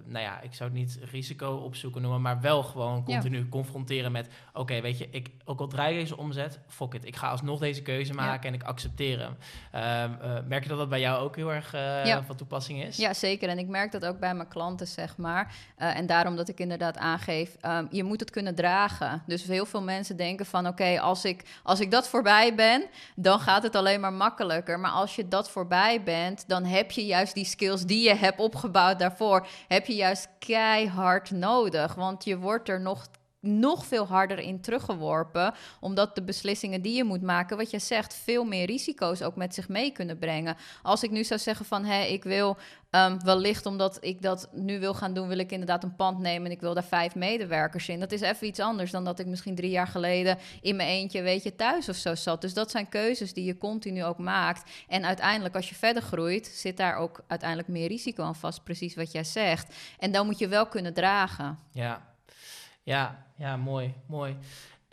nou ja, ik zou het niet risico opzoeken noemen, maar wel gewoon Ja. continu confronteren met, oké, weet je, ik, ook al draai deze omzet, fuck it, ik ga alsnog deze keuze Ja. maken en ik accepteer hem. Ehm, eh, merk je dat dat bij jou ook heel erg Ja. van toepassing is? Ja, zeker. En ik merk dat ook bij mijn klanten, zeg maar. En daarom dat ik inderdaad aangeef, ehm, je moet het kunnen dragen. Dus heel veel mensen denken van, oké, als, ik, als ik dat voorbij ben, dan gaat het alleen maar makkelijker. Maar als je dat voorbij bent, dan heb je juist die skills die je hebt opgebouwd daarvoor, heb je juist keihard nodig. Want je wordt er nog nog veel harder in teruggeworpen. Omdat de beslissingen die je moet maken, wat je zegt, veel meer risico's ook met zich mee kunnen brengen. Als ik nu zou zeggen van hé, ik wil ehm, wellicht omdat ik dat nu wil gaan doen, wil ik inderdaad een pand nemen en ik wil daar vijf medewerkers in. Dat is even iets anders dan dat ik misschien drie jaar geleden in mijn eentje, weet je, thuis of zo zat. Dus dat zijn keuzes die je continu ook maakt. En uiteindelijk, als je verder groeit, zit daar ook uiteindelijk meer risico aan vast, precies wat jij zegt. En dan moet je wel kunnen dragen. Ja, ja, ja mooi, mooi.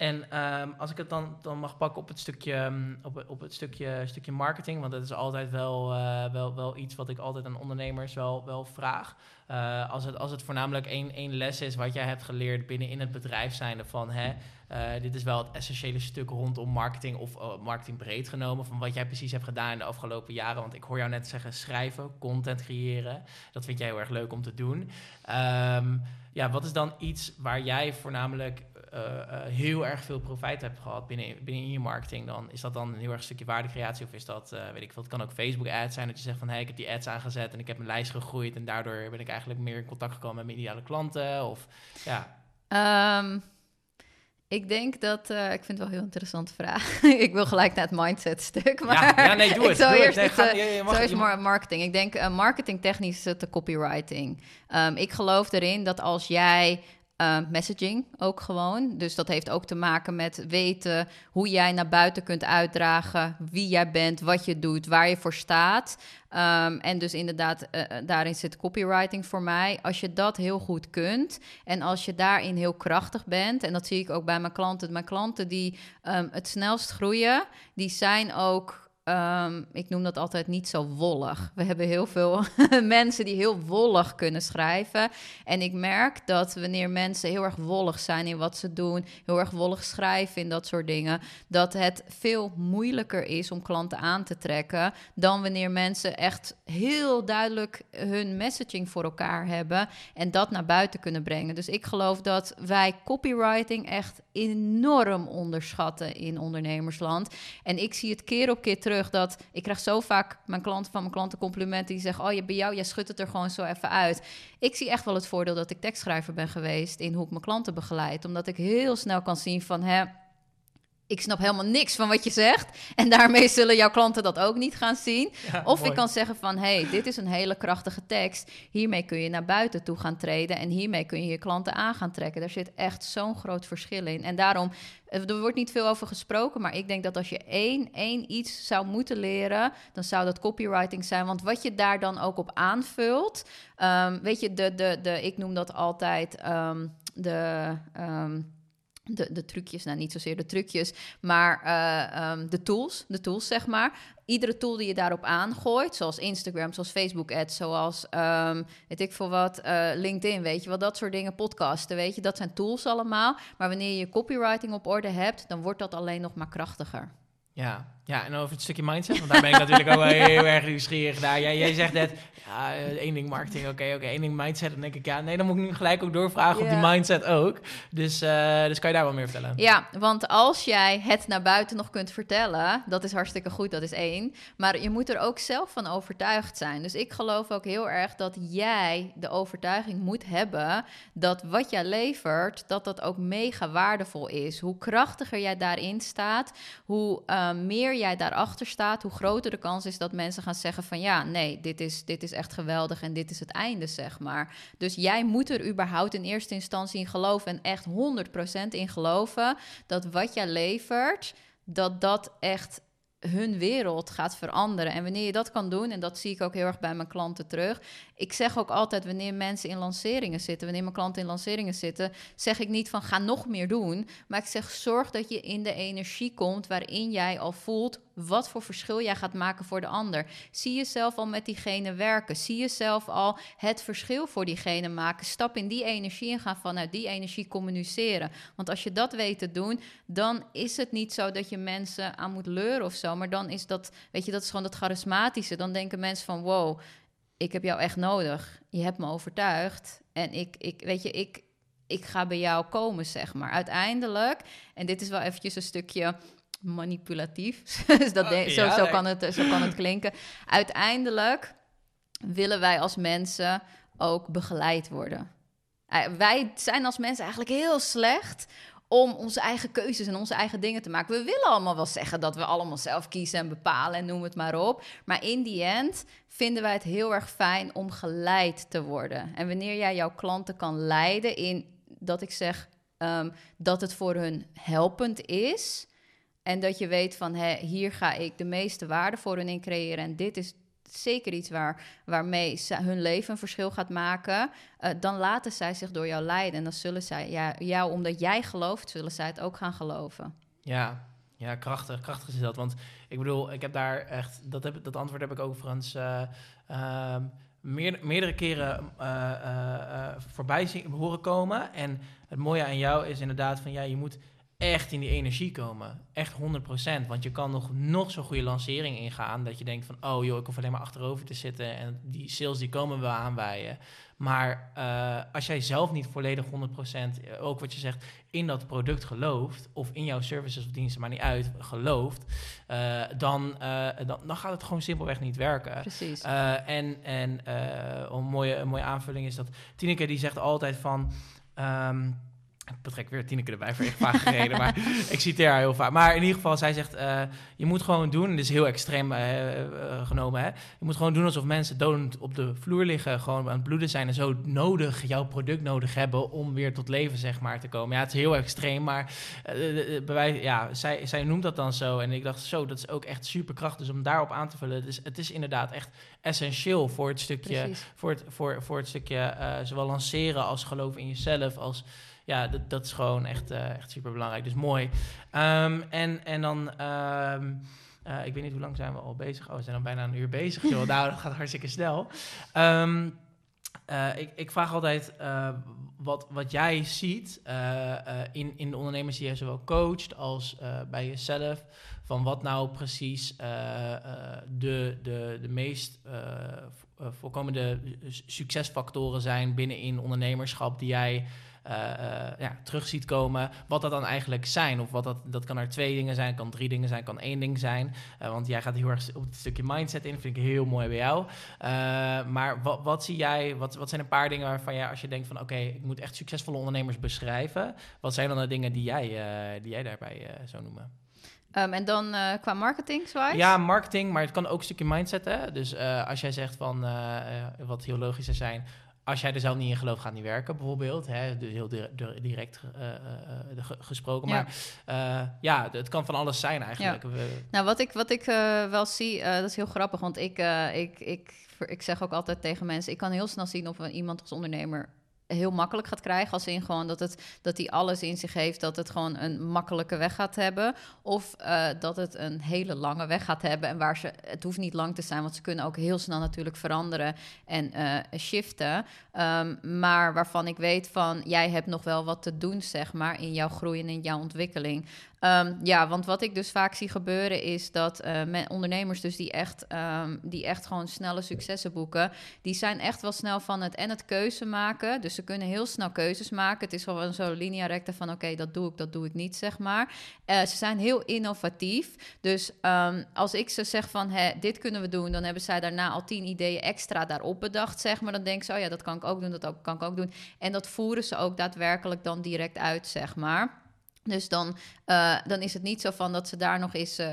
En ehm, als ik het dan, dan mag pakken op het stukje, ehm, op, op het stukje, stukje marketing, want dat is altijd wel, eh, wel, wel iets wat ik altijd aan ondernemers wel, wel vraag. Eh, als, het, als het voornamelijk één, één les is wat jij hebt geleerd binnen in het bedrijf zijnde van hè, eh, dit is wel het essentiële stuk rondom marketing of eh, marketing breed genomen van wat jij precies hebt gedaan in de afgelopen jaren. Want ik hoor jou net zeggen schrijven, content creëren. Dat vind jij heel erg leuk om te doen. Ehm, ja, wat is dan iets waar jij voornamelijk heel erg veel profijt hebt gehad binnen, binnen je marketing dan? Is dat dan een heel erg een stukje waardecreatie of is dat, eh, weet ik veel, het kan ook Facebook ads zijn dat je zegt van, hé, hey, ik heb die ads aangezet en ik heb mijn lijst gegroeid en daardoor ben ik eigenlijk meer in contact gekomen met mijn ideale klanten of ja. Ehm, ik denk dat... eh, ik vind het wel een heel interessante vraag. ik wil gelijk naar het mindset stuk. Maar ja, ja, nee, doe het. doe eerst. Nee, ga- eh, je- mag- Zo je marketing. Ik denk uh, marketingtechnisch is het de copywriting. Ehm, ik geloof erin dat als jij Uh, messaging ook gewoon. Dus dat heeft ook te maken met weten hoe jij naar buiten kunt uitdragen, wie jij bent, wat je doet, waar je voor staat. Um, en dus inderdaad, uh, daarin zit copywriting voor mij. Als je dat heel goed kunt en als je daarin heel krachtig bent, en dat zie ik ook bij mijn klanten. Mijn klanten die um, het snelst groeien, die zijn ook Um, ik noem dat altijd niet zo wollig. We hebben heel veel mensen die heel wollig kunnen schrijven. En ik merk dat wanneer mensen heel erg wollig zijn in wat ze doen, heel erg wollig schrijven in dat soort dingen, dat het veel moeilijker is om klanten aan te trekken dan wanneer mensen echt heel duidelijk hun messaging voor elkaar hebben en dat naar buiten kunnen brengen. Dus ik geloof dat wij copywriting echt enorm onderschatten in ondernemersland. En ik zie het keer op keer terug dat ik krijg zo vaak mijn klanten van mijn klanten complimenten die zeggen: "Oh, je bij jou, jij schudt het er gewoon zo even uit." Ik zie echt wel het voordeel dat ik tekstschrijver ben geweest in hoe ik mijn klanten begeleid, omdat ik heel snel kan zien van hè ik snap helemaal niks van wat je zegt. En daarmee zullen jouw klanten dat ook niet gaan zien. of ik kan zeggen van, hey, dit is een hele krachtige tekst. Hiermee kun je naar buiten toe gaan treden. En hiermee kun je je klanten aan gaan trekken. Daar zit echt zo'n groot verschil in. En daarom, eh, er wordt niet veel over gesproken. Maar ik denk dat als je één, één iets zou moeten leren... dan zou dat copywriting zijn. Want wat je daar dan ook op aanvult... Um, weet je, de, de, de, ik noem dat altijd um, de... Um, de, de trucjes, nou niet zozeer de trucjes, maar uh, um, de tools, de tools zeg maar. Iedere tool die je daarop aangooit, zoals Instagram, zoals Facebook ads, zoals um, weet ik veel wat, uh, LinkedIn, weet je wel, dat soort dingen, podcasten, weet je, dat zijn tools allemaal. Maar wanneer je copywriting op orde hebt, dan wordt dat alleen nog maar krachtiger. Ja, ja, en over het stukje mindset, want daar ben ik natuurlijk ook wel heel erg nieuwsgierig naar. Jij, jij zegt net, ja, één ding marketing, oké, okay, oké, okay, één ding mindset. Dan denk ik, ja, nee, dan moet ik nu gelijk ook doorvragen yeah. op die mindset ook. Dus, uh, dus kan je daar wel meer vertellen? Ja, want als jij het naar buiten nog kunt vertellen, dat is hartstikke goed, dat is één. Maar je moet er ook zelf van overtuigd zijn. Dus ik geloof ook heel erg dat jij de overtuiging moet hebben dat wat jij levert, dat dat ook mega waardevol is. Hoe krachtiger jij daarin staat, hoe uh, meer jij daarachter staat, hoe groter de kans is dat mensen gaan zeggen van ja, nee, dit is, dit is echt geweldig en dit is het einde, zeg maar. Dus jij moet er überhaupt in eerste instantie in geloven en echt 100% in geloven dat wat jij levert, dat dat echt hun wereld gaat veranderen. En wanneer je dat kan doen, en dat zie ik ook heel erg bij mijn klanten terug. Ik zeg ook altijd, wanneer mensen in lanceringen zitten, wanneer mijn klanten in lanceringen zitten, zeg ik niet van ga nog meer doen. Maar ik zeg zorg dat je in de energie komt waarin jij al voelt wat voor verschil jij gaat maken voor de ander. Zie jezelf al met diegene werken. Zie jezelf al het verschil voor diegene maken. Stap in die energie en ga vanuit die energie communiceren. Want als je dat weet te doen, dan is het niet zo dat je mensen aan moet leuren of zo. Maar dan is dat, weet je, dat is gewoon het charismatische. Dan denken mensen van wow, ik heb jou echt nodig. Je hebt me overtuigd. En ik, ik weet je, ik, ik ga bij jou komen, zeg maar. Uiteindelijk, en dit is wel eventjes een stukje manipulatief. dus dat uh, zo, ja, zo, kan het, zo kan het klinken. Uiteindelijk willen wij als mensen ook begeleid worden. Uh, wij zijn als mensen eigenlijk heel slecht om onze eigen keuzes en onze eigen dingen te maken. We willen allemaal wel zeggen dat we allemaal zelf kiezen en bepalen en noem het maar op. Maar in die end vinden wij het heel erg fijn om geleid te worden. En wanneer jij jouw klanten kan leiden in dat ik zeg um, dat het voor hun helpend is, en dat je weet van hé, hier ga ik de meeste waarde voor hun in creëren. En dit is zeker iets waar, waarmee hun leven een verschil gaat maken. Uh, dan laten zij zich door jou leiden. En dan zullen zij ja, jou, omdat jij gelooft, zullen zij het ook gaan geloven. Ja, ja, krachtig, krachtig is dat. Want ik bedoel, ik heb daar echt, dat, heb, dat antwoord heb ik Frans uh, meer, meerdere keren uh, voorbij zien, horen komen. En het mooie aan jou is inderdaad van ja, je moet echt in die energie komen. Echt 100%. Want je kan nog, nog zo'n goede lancering ingaan. Dat je denkt van, oh joh, ik hoef alleen maar achterover te zitten. En die sales die komen wel aanwijden. Maar uh, als jij zelf niet volledig 100%, eh, ook wat je zegt, in dat product gelooft. Of in jouw services of diensten, maar niet uit, gelooft. Uh, dan, dan, dan gaat het gewoon simpelweg niet werken. Precies. en en een, mooie, een mooie aanvulling is dat Tineke die zegt altijd van... Um, ik betrek weer Tineke erbij voor echt vaak gereden, maar ik citeer haar heel vaak. Maar in ieder geval, zij zegt, uh, je moet gewoon doen, dit is heel extreem uh, uh, genomen, hè. Je moet gewoon doen alsof mensen dodend op de vloer liggen, gewoon aan het bloeden zijn en zo nodig, jouw product nodig hebben om weer tot leven, zeg maar, te komen. Ja, het is heel extreem, maar bij ja, zij, zij noemt dat dan zo. En ik dacht, zo, dat is ook echt superkrachtig. Dus om daarop aan te vullen, het is, het is inderdaad echt essentieel voor het stukje, voor het, voor, voor het stukje zowel lanceren als geloof in jezelf, als ja, dat, dat is gewoon echt, uh, echt super belangrijk. Dus mooi. Um, en, en dan. Um, uh, ik weet niet hoe lang zijn we al bezig. Oh, we zijn al bijna een uur bezig. Joh. nou, dat gaat hartstikke snel. Um, uh, ik, ik, vraag altijd wat, wat jij ziet in, in de ondernemers die je zowel coacht als bij jezelf. Van wat nou precies de, de, de meest voorkomende succesfactoren zijn binnen in ondernemerschap die jij uh, ja, terug ziet komen. Wat dat dan eigenlijk zijn. Of wat dat, dat kan er twee dingen zijn, kan drie dingen zijn, kan één ding zijn. Uh, want jij gaat heel erg op het stukje mindset in. Vind ik heel mooi bij jou. maar wat, wat zie jij, wat, wat zijn een paar dingen waarvan jij, als je denkt van oké, okay, ik moet echt succesvolle ondernemers beschrijven. Wat zijn dan de dingen die jij, die jij daarbij zou noemen? Um, en dan uh, qua marketing, zwaar? Ja, marketing, maar het kan ook een stukje mindset. Hè? Dus uh, als jij zegt van, uh, wat heel logisch zijn, als jij er zelf niet in gelooft, gaat niet werken, bijvoorbeeld. Hè? Dus heel direct uh, uh, gesproken. Ja. Maar ja, het kan van alles zijn eigenlijk. Ja. Nou, wat ik, wat ik wel zie, dat is heel grappig. Want ik, ik, ik, ik zeg ook altijd tegen mensen... ik kan heel snel zien of iemand als ondernemer heel makkelijk gaat krijgen. Als in gewoon dat, het, dat hij alles in zich heeft, dat het gewoon een makkelijke weg gaat hebben. Of uh, dat het een hele lange weg gaat hebben. En waar ze, het hoeft niet lang te zijn, want ze kunnen ook heel snel natuurlijk veranderen en uh, shiften. Um, maar waarvan ik weet van, jij hebt nog wel wat te doen, zeg maar, in jouw groei en in jouw ontwikkeling. Um, ja, want wat ik dus vaak zie gebeuren is dat uh, ondernemers dus die echt, um, die echt gewoon snelle successen boeken, die zijn echt wel snel van het en het keuze maken. Dus ze kunnen heel snel keuzes maken. Het is gewoon zo linea recta van oké, dat doe ik, dat doe ik niet, zeg maar. Uh, ze zijn heel innovatief. Dus um, als ik ze zeg van hé, dit kunnen we doen, dan hebben zij daarna al tien ideeën extra daarop bedacht, zeg maar. Dan denken ze, oh ja, dat kan ik ook doen, dat ook, kan ik ook doen. En dat voeren ze ook daadwerkelijk dan direct uit, zeg maar. Dus dan, uh, dan is het niet zo van dat ze daar nog eens uh,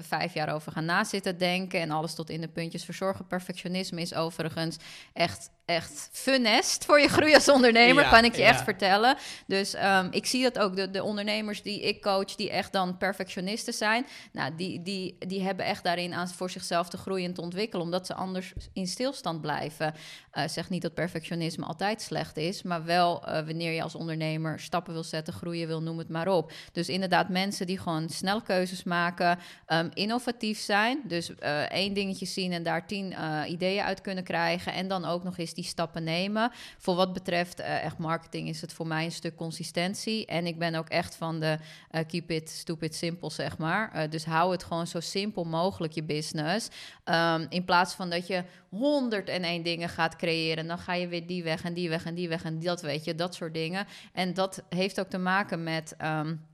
vijf jaar over gaan nazitten denken en alles tot in de puntjes verzorgen. Perfectionisme is overigens echt echt funest voor je groei als ondernemer, kan ik je echt vertellen. Dus um, ik zie dat ook, de, de ondernemers die ik coach, die echt dan perfectionisten zijn, nou, die, die, die hebben echt daarin aan voor zichzelf te groeien en te ontwikkelen, omdat ze anders in stilstand blijven. Uh, zeg niet dat perfectionisme altijd slecht is, maar wel uh, wanneer je als ondernemer stappen wil zetten, groeien wil, noem het maar op. Dus inderdaad, mensen die gewoon snel keuzes maken, um, innovatief zijn, dus uh, één dingetje zien en daar tien ideeën uit kunnen krijgen en dan ook nog eens die stappen nemen. Voor wat betreft uh, echt marketing is het voor mij een stuk consistentie. En ik ben ook echt van de uh, keep it stupid simple, zeg maar. Uh, dus hou het gewoon zo simpel mogelijk, je business. Um, in plaats van dat je 101 dingen gaat creëren. Dan ga je weer die weg en die weg en die weg en dat weet je, dat soort dingen. En dat heeft ook te maken met... Um,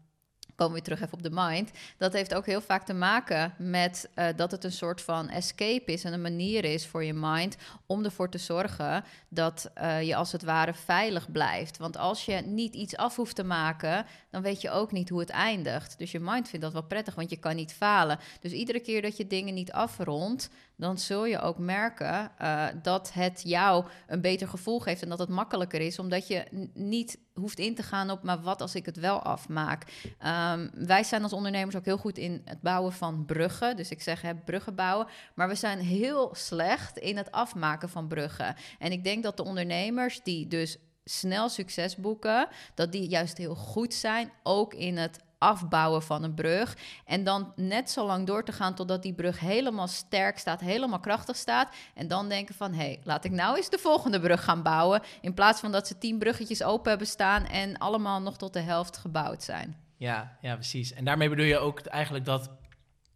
komen we terug even op de mind. Dat heeft ook heel vaak te maken met uh, dat het een soort van escape is en een manier is voor je mind om ervoor te zorgen dat uh, je als het ware veilig blijft. Want als je niet iets af hoeft te maken, dan weet je ook niet hoe het eindigt. Dus je mind vindt dat wel prettig, want je kan niet falen. Dus iedere keer dat je dingen niet afrondt, dan zul je ook merken uh, dat het jou een beter gevoel geeft en dat het makkelijker is, omdat je niet hoeft in te gaan op, maar wat als ik het wel afmaak? Um, wij zijn als ondernemers ook heel goed in het bouwen van bruggen. Dus ik zeg hè, bruggen bouwen, maar we zijn heel slecht in het afmaken van bruggen. En ik denk dat de ondernemers die dus snel succes boeken, dat die juist heel goed zijn, ook in het afbouwen van een brug. En dan net zo lang door te gaan totdat die brug helemaal sterk staat, helemaal krachtig staat. En dan denken van, hé, hey, laat ik nou eens de volgende brug gaan bouwen. In plaats van dat ze tien bruggetjes open hebben staan en allemaal nog tot de helft gebouwd zijn. Ja, ja, precies. En daarmee bedoel je ook eigenlijk dat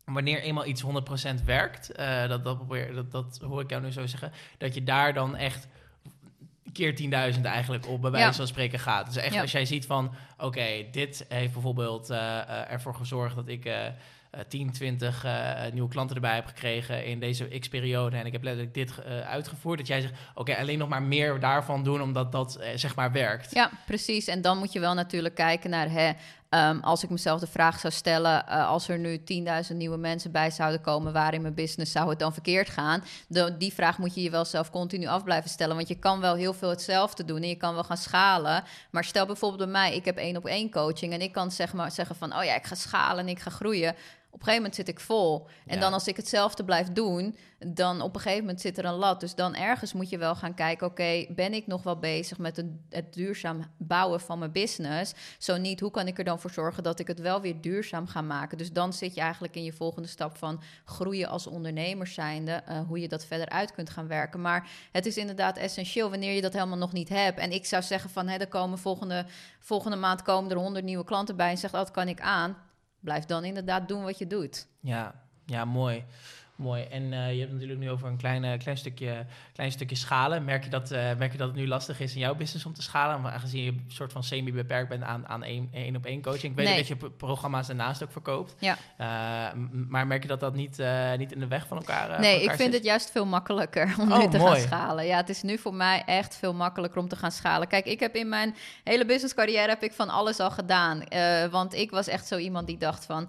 wanneer eenmaal iets 100% werkt, uh, dat, dat, dat, dat hoor ik jou nu zo zeggen, dat je daar dan echt keer 10.000 eigenlijk op bij wijze van spreken gaat. Dus echt als jij ziet van, oké, dit heeft bijvoorbeeld uh, uh, ervoor gezorgd dat ik 10, 20 nieuwe klanten erbij heb gekregen in deze x-periode en ik heb letterlijk dit uitgevoerd, dat jij zegt, oké, alleen nog maar meer daarvan doen omdat dat zeg maar werkt. Ja, precies. En dan moet je wel natuurlijk kijken naar, hè, Ehm, als ik mezelf de vraag zou stellen, uh, als er nu 10.000 nieuwe mensen bij zouden komen, waar in mijn business zou het dan verkeerd gaan? De, die vraag moet je je wel zelf continu af blijven stellen, want je kan wel heel veel hetzelfde doen en je kan wel gaan schalen. Maar stel bijvoorbeeld bij mij, ik heb één op één coaching en ik kan zeg maar zeggen van, oh ja, ik ga schalen en ik ga groeien op een gegeven moment zit ik vol. En dan als ik hetzelfde blijf doen, dan op een gegeven moment zit er een lat. Dus dan ergens moet je wel gaan kijken, oké, ben ik nog wel bezig met het, het, duurzaam bouwen van mijn business? Zo niet, hoe kan ik er dan voor zorgen dat ik het wel weer duurzaam ga maken? Dus dan zit je eigenlijk in je volgende stap van groeien als ondernemer zijnde, uh, hoe je dat verder uit kunt gaan werken. Maar het is inderdaad essentieel wanneer je dat helemaal nog niet hebt. En ik zou zeggen van, hè, er komen volgende, volgende maand komen er honderd nieuwe klanten bij en zegt, oh, dat kan ik aan blijf dan inderdaad doen wat je doet. Ja, ja mooi. Mooi. En uh, je hebt natuurlijk nu over een klein, klein, stukje, klein stukje schalen. Merk je, dat, uh, merk je dat het nu lastig is in jouw business om te schalen? Maar aangezien je een soort van semi-beperkt bent aan, aan één, één op één coaching. Ik weet nee. dat je programma's daarnaast ook verkoopt. Ja. Uh, maar merk je dat dat niet, niet in de weg van elkaar Nee, elkaar ik vind het juist veel makkelijker om oh, nu te gaan schalen. Ja, het is nu voor mij echt veel makkelijker om te gaan schalen. Kijk, ik heb in mijn hele business carrière heb ik van alles al gedaan. want ik was echt zo iemand die dacht van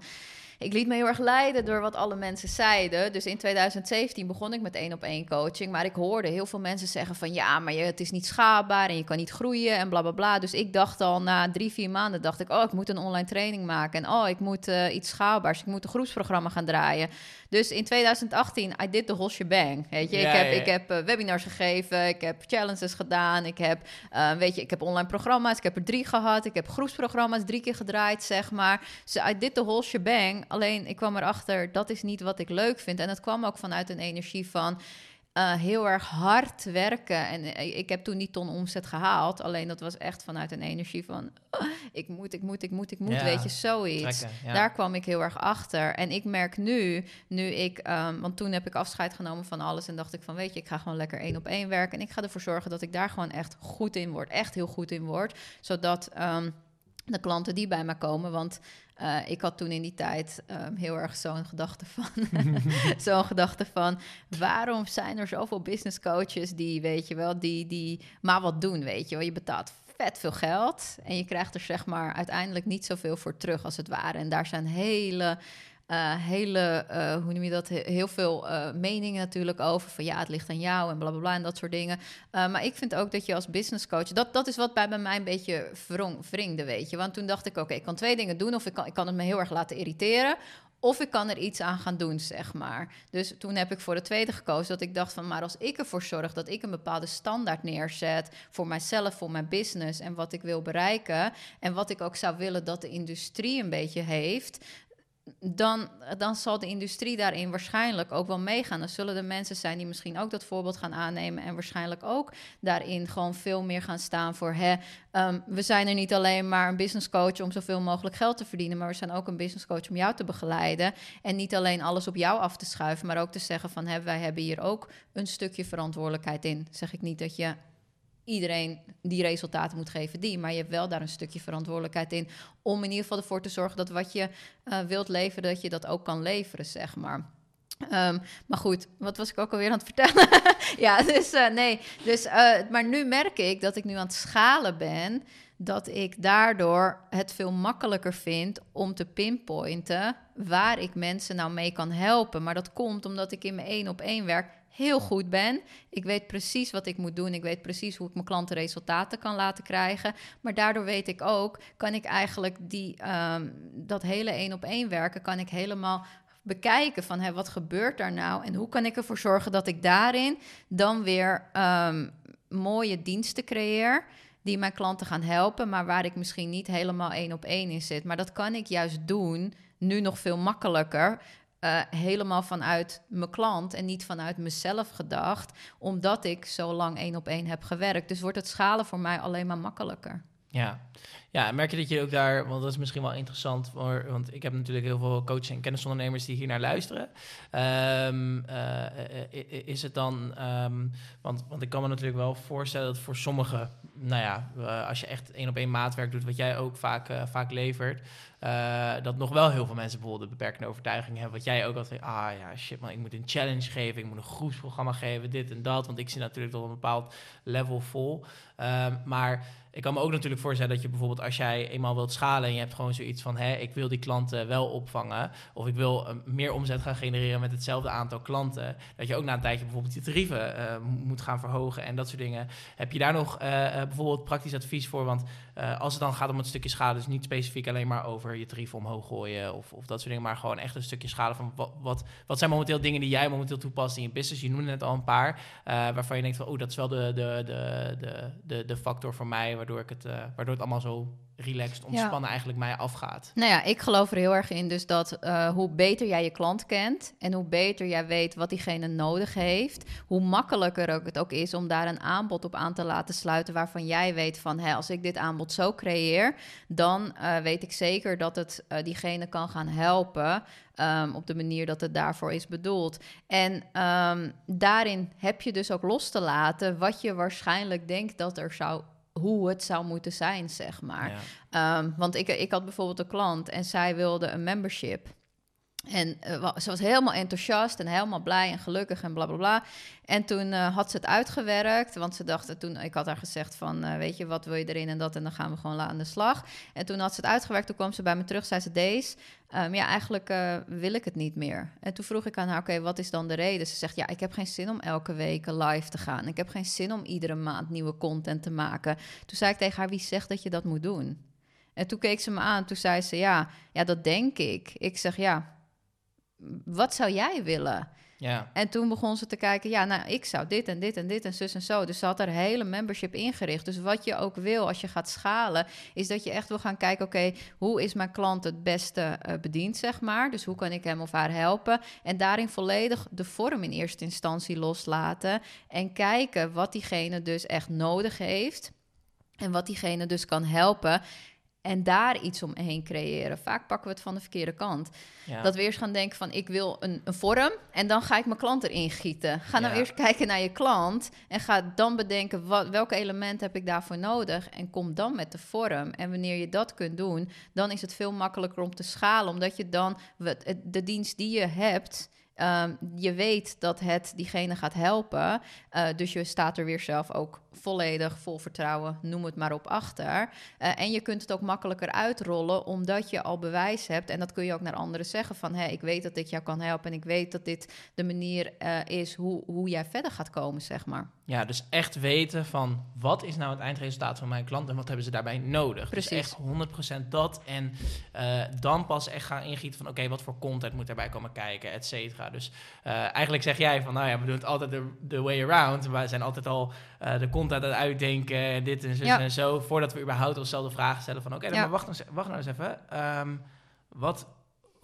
ik liet me heel erg leiden door wat alle mensen zeiden. Dus in 2017 begon ik met één op één coaching. Maar ik hoorde heel veel mensen zeggen van ja, maar je, het is niet schaalbaar en je kan niet groeien en bla bla bla. Dus ik dacht al na drie, vier maanden, dacht ik, oh, ik moet een online training maken. En oh, ik moet uh, iets schaalbaars. Ik moet een groepsprogramma gaan draaien. Dus in 2018, I did the whole shebang. Weet je, ik heb, ik heb uh, webinars gegeven, ik heb challenges gedaan, ik heb, uh, weet je, ik heb online programma's, ik heb er drie gehad, ik heb groepsprogramma's drie keer gedraaid, zeg maar. Dus I did the whole shebang. Alleen ik kwam erachter, dat is niet wat ik leuk vind. En dat kwam ook vanuit een energie van uh, heel erg hard werken. En eh, ik heb toen niet ton omzet gehaald. Alleen dat was echt vanuit een energie van... Oh, ik moet, ik moet, ik moet, ik moet, weet je, zoiets. Daar kwam ik heel erg achter. En ik merk nu, nu ik... Um, want toen heb ik afscheid genomen van alles... en dacht ik van, weet je, ik ga gewoon lekker één op één werken... en ik ga ervoor zorgen dat ik daar gewoon echt goed in word. Echt heel goed in word. Zodat... Um, de klanten die bij me komen. Want uh, ik had toen in die tijd um, heel erg zo'n gedachte van... zo'n gedachte van... waarom zijn er zoveel business coaches die, weet je wel... die, die maar wat doen, weet je wel. Je betaalt vet veel geld en je krijgt er zeg maar uiteindelijk niet zoveel voor terug als het ware. En daar zijn hele uh, hele, uh, hoe noem je dat, heel veel uh, meningen natuurlijk over. Van ja, het ligt aan jou en blablabla bla, bla en dat soort dingen. maar ik vind ook dat je als business coach, dat, dat is wat bij, bij mij een beetje wrong, wringde, weet je. Want toen dacht ik, oké, ik kan twee dingen doen. Of ik kan, ik kan het me heel erg laten irriteren. Of ik kan er iets aan gaan doen, zeg maar. Dus toen heb ik voor de tweede gekozen. Dat ik dacht van, maar als ik ervoor zorg dat ik een bepaalde standaard neerzet voor mijzelf, voor mijn business en wat ik wil bereiken. En wat ik ook zou willen dat de industrie een beetje heeft dan, dan zal de industrie daarin waarschijnlijk ook wel meegaan. Dan zullen er mensen zijn die misschien ook dat voorbeeld gaan aannemen en waarschijnlijk ook daarin gewoon veel meer gaan staan voor hè, um, we zijn er niet alleen maar een business coach om zoveel mogelijk geld te verdienen, maar we zijn ook een business coach om jou te begeleiden en niet alleen alles op jou af te schuiven, maar ook te zeggen van hè, wij hebben hier ook een stukje verantwoordelijkheid in. Zeg ik niet dat je iedereen die resultaten moet geven, die. Maar je hebt wel daar een stukje verantwoordelijkheid in. Om in ieder geval ervoor te zorgen dat wat je uh, wilt leveren, dat je dat ook kan leveren, zeg maar. Um, maar goed, wat was ik ook alweer aan het vertellen? ja, dus uh, nee. Dus, uh, maar nu merk ik dat ik nu aan het schalen ben. Dat ik daardoor het veel makkelijker vind om te pinpointen waar ik mensen nou mee kan helpen. Maar dat komt omdat ik in mijn één op één werk heel goed ben. Ik weet precies wat ik moet doen. Ik weet precies hoe ik mijn klanten resultaten kan laten krijgen. Maar daardoor weet ik ook, kan ik eigenlijk die, um, dat hele één op één werken, kan ik helemaal bekijken van hé, wat gebeurt daar nou en hoe kan ik ervoor zorgen dat ik daarin dan weer um, mooie diensten creëer die mijn klanten gaan helpen, maar waar ik misschien niet helemaal één op één in zit. Maar dat kan ik juist doen nu nog veel makkelijker uh, helemaal vanuit mijn klant en niet vanuit mezelf gedacht, omdat ik zo lang één op één heb gewerkt. Dus wordt het schalen voor mij alleen maar makkelijker. Ja. ja, merk je dat je ook daar, want dat is misschien wel interessant, voor, want ik heb natuurlijk heel veel coaches en kennisondernemers die hier naar luisteren. Um, uh, is het dan, um, want, want ik kan me natuurlijk wel voorstellen dat voor sommige nou ja, eh, als je echt één op één maatwerk doet, wat jij ook vaak, eh, vaak levert, dat nog wel heel veel mensen bijvoorbeeld de beperkende overtuiging hebben. Wat jij ook altijd, ah ja, shit man, ik moet een challenge geven, ik moet een groepsprogramma geven, dit en dat. Want ik zie natuurlijk tot een bepaald level vol. Ehm, maar ik kan me ook natuurlijk voorstellen dat je bijvoorbeeld als jij eenmaal wilt schalen en je hebt gewoon zoiets van, hè, ik wil die klanten wel opvangen, of ik wil uh, meer omzet gaan genereren met hetzelfde aantal klanten, dat je ook na een tijdje bijvoorbeeld je tarieven uh, moet gaan verhogen en dat soort dingen. Heb je daar nog bijvoorbeeld praktisch advies voor? Want als het dan gaat om het stukje schade, dus niet specifiek alleen maar over je tarieven omhoog gooien of, of dat soort dingen, maar gewoon echt een stukje schade van wat, wat, wat zijn momenteel dingen die jij momenteel toepast in je business. Je noemde net al een paar, waarvan je denkt van, oh, dat is wel de, de, de, de, de, de factor voor mij, waardoor, ik het, uh, waardoor het allemaal zo relaxed, ontspannen ja. eigenlijk mij afgaat. Nou ja, ik geloof er heel erg in dus dat uh, hoe beter jij je klant kent en hoe beter jij weet wat diegene nodig heeft, hoe makkelijker ook het ook is om daar een aanbod op aan te laten sluiten waarvan jij weet van, hé, als ik dit aanbod zo creëer, dan uh, weet ik zeker dat het uh, diegene kan gaan helpen um, op de manier dat het daarvoor is bedoeld. En um, daarin heb je dus ook los te laten wat je waarschijnlijk denkt dat er zou hoe het zou moeten zijn, zeg maar. Ja. Um, want ik, ik had bijvoorbeeld een klant en zij wilde een membership. En uh, ze was helemaal enthousiast en helemaal blij en gelukkig en bla bla bla. En toen uh, had ze het uitgewerkt, want ze dachten toen, ik had haar gezegd van, weet je, wat wil je erin en dat, en dan gaan we gewoon aan de slag. En toen had ze het uitgewerkt, toen kwam ze bij me terug, zei ze, deze, um, ja, eigenlijk wil ik het niet meer. En toen vroeg ik aan haar, oké, wat is dan de reden? Ze zegt, ja, ik heb geen zin om elke week live te gaan. Ik heb geen zin om iedere maand nieuwe content te maken. Toen zei ik tegen haar, wie zegt dat je dat moet doen? En toen keek ze me aan, toen zei ze, ja, ja, dat denk ik. Ik zeg, ja, wat zou jij willen? Ja. En toen begon ze te kijken, ja, nou, ik zou dit en dit en dit en zus en zo. Dus ze had haar hele membership ingericht. Dus wat je ook wil als je gaat schalen, is dat je echt wil gaan kijken, oké, okay, hoe is mijn klant het beste uh, bediend, zeg maar. Dus hoe kan ik hem of haar helpen? En daarin volledig de vorm in eerste instantie loslaten en kijken wat diegene dus echt nodig heeft. En wat diegene dus kan helpen. En daar iets omheen creëren. Vaak pakken we het van de verkeerde kant. Ja. Dat we eerst gaan denken van ik wil een, een, vorm en dan ga ik mijn klant erin gieten. Ga nou ja. eerst kijken naar je klant en ga dan bedenken wat, welke elementen heb ik daarvoor nodig en kom dan met de vorm. En wanneer je dat kunt doen, dan is het veel makkelijker om te schalen, omdat je dan de dienst die je hebt Um, je weet dat het diegene gaat helpen. Uh, dus je staat er weer zelf ook volledig vol vertrouwen, noem het maar op achter. Uh, en je kunt het ook makkelijker uitrollen, omdat je al bewijs hebt. En dat kun je ook naar anderen zeggen: van hé, hey, ik weet dat dit jou kan helpen. En ik weet dat dit de manier uh, is hoe, hoe jij verder gaat komen, zeg maar. Ja, dus echt weten van wat is nou het eindresultaat van mijn klant en wat hebben ze daarbij nodig. Precies. Dus echt 100% dat. En uh, dan pas echt gaan ingieten van oké, okay, wat voor content moet erbij komen kijken, et cetera. Dus eigenlijk zeg jij van nou ja, we doen het altijd de way around. We zijn altijd al de content aan het uitdenken en dit en zo ja. en zo. Voordat we überhaupt onszelf de vraag stellen van oké, okay, ja. maar wacht, wacht nou eens even. Um, wat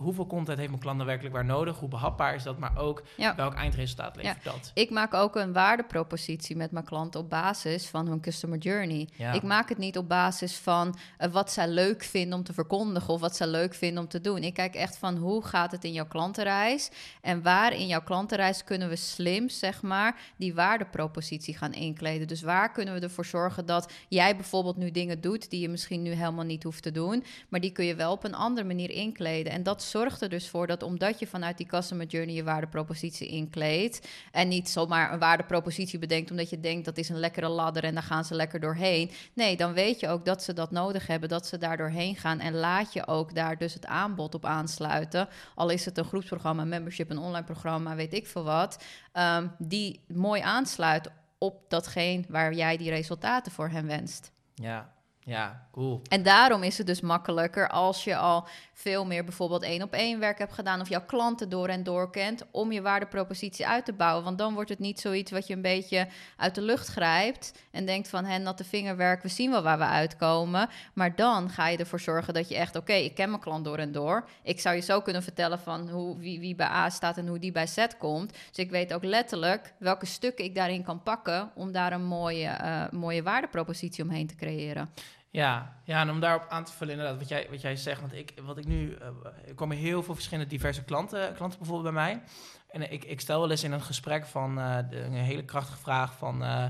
hoeveel content heeft mijn klant nou werkelijk waar nodig? Hoe behapbaar is dat? Maar ook ja. welk eindresultaat levert ja. dat? Ik maak ook een waardepropositie met mijn klanten op basis van hun customer journey. Ja. Ik maak het niet op basis van uh, wat zij leuk vinden om te verkondigen of wat zij leuk vinden om te doen. Ik kijk echt van hoe gaat het in jouw klantenreis en waar in jouw klantenreis kunnen we slim, zeg maar, die waardepropositie gaan inkleden. Dus waar kunnen we ervoor zorgen dat jij bijvoorbeeld nu dingen doet die je misschien nu helemaal niet hoeft te doen, maar die kun je wel op een andere manier inkleden. En dat zorgt er dus voor dat omdat je vanuit die customer journey je waardepropositie inkleedt en niet zomaar een waardepropositie bedenkt omdat je denkt dat is een lekkere ladder en daar gaan ze lekker doorheen. Nee, dan weet je ook dat ze dat nodig hebben, dat ze daar doorheen gaan en laat je ook daar dus het aanbod op aansluiten. Al is het een groepsprogramma, membership, een online programma, weet ik veel wat, um, die mooi aansluit op datgene waar jij die resultaten voor hen wenst. Ja, ja, cool. En daarom is het dus makkelijker als je al veel meer bijvoorbeeld één op één werk hebt gedaan of jouw klanten door en door kent om je waardepropositie uit te bouwen. Want dan wordt het niet zoiets wat je een beetje uit de lucht grijpt en denkt van hen natte vingerwerk, we zien wel waar we uitkomen. Maar dan ga je ervoor zorgen dat je echt, oké, ik ken mijn klant door en door. Ik zou je zo kunnen vertellen van hoe, wie, wie bij A staat en hoe die bij Z komt. Dus ik weet ook letterlijk welke stukken ik daarin kan pakken om daar een mooie, uh, mooie waardepropositie omheen te creëren. Ja, ja, en om daarop aan te vullen, inderdaad, wat jij, wat jij zegt. Want ik, wat ik nu, uh, er komen heel veel verschillende diverse klanten, klanten bijvoorbeeld bij mij. En ik, ik stel wel eens in een gesprek van uh, de, een hele krachtige vraag van, uh,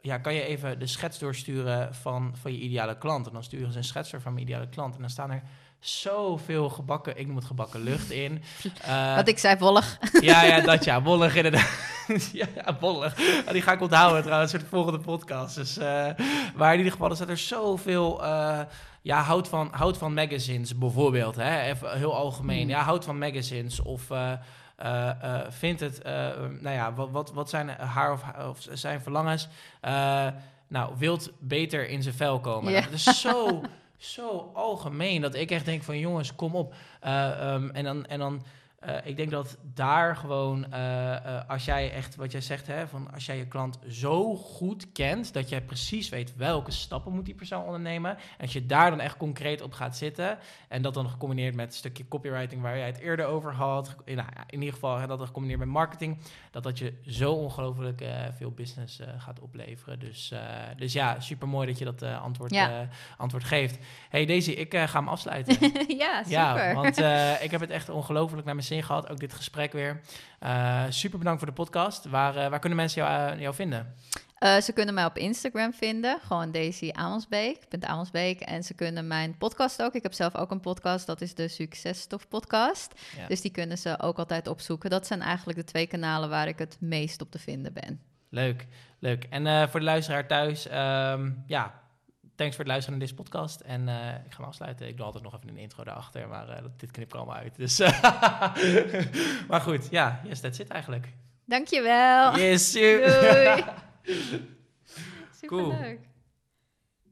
ja, kan je even de schets doorsturen van, van je ideale klant? En dan sturen ze een schets door van mijn ideale klant. En dan staan er zoveel gebakken, ik noem het gebakken lucht in. Uh, Wat ik zei, wollig. Ja, ja, dat ja, wollig inderdaad. ja, ja, wollig. die ga ik onthouden trouwens voor de volgende podcast. Dus, uh, maar in ieder geval, er staat er zoveel... Uh, ja, houd van, houd van magazines bijvoorbeeld. Hè? Even heel algemeen. Hmm. Ja, houd van magazines of... Uh, vindt het, nou ja, wat, wat, wat zijn haar of, of zijn verlangens? nou, wilt beter in zijn vel komen. Ja. Dat is zo, zo algemeen dat ik echt denk van jongens, kom op. Um, en dan, en dan uh, ik denk dat daar gewoon, uh, uh, als jij echt, wat jij zegt, hè, van als jij je klant zo goed kent, dat jij precies weet welke stappen moet die persoon ondernemen. En als je daar dan echt concreet op gaat zitten en dat dan gecombineerd met een stukje copywriting waar jij het eerder over had, in, nou, in ieder geval en dat dan gecombineerd met marketing, dat dat je zo ongelooflijk veel business gaat opleveren. Dus, dus ja, super mooi dat je dat antwoord, Ja. antwoord geeft. Hey Daisy, ik ga hem afsluiten. ja, super. Ja, want ik heb het echt ongelooflijk naar mijn zin gehad. Ook dit gesprek weer. Uh, super bedankt voor de podcast. Waar, uh, waar kunnen mensen jou, jou vinden? Uh, ze kunnen mij op Instagram vinden, gewoon Daisy Amelsbeek, Amelsbeek. En ze kunnen mijn podcast ook. Ik heb zelf ook een podcast, dat is de Successtof podcast. Ja. Dus die kunnen ze ook altijd opzoeken. Dat zijn eigenlijk de twee kanalen waar ik het meest op te vinden ben. Leuk, leuk. En uh, voor de luisteraar thuis, um, ja, thanks voor het luisteren naar deze podcast. En uh, ik ga hem afsluiten. Ik doe altijd nog even een intro daarachter, maar uh, dit knip ik allemaal uit. Dus, maar goed, ja, yes, that's it eigenlijk. Dankjewel. Yes, Doei. cool. Superleuk.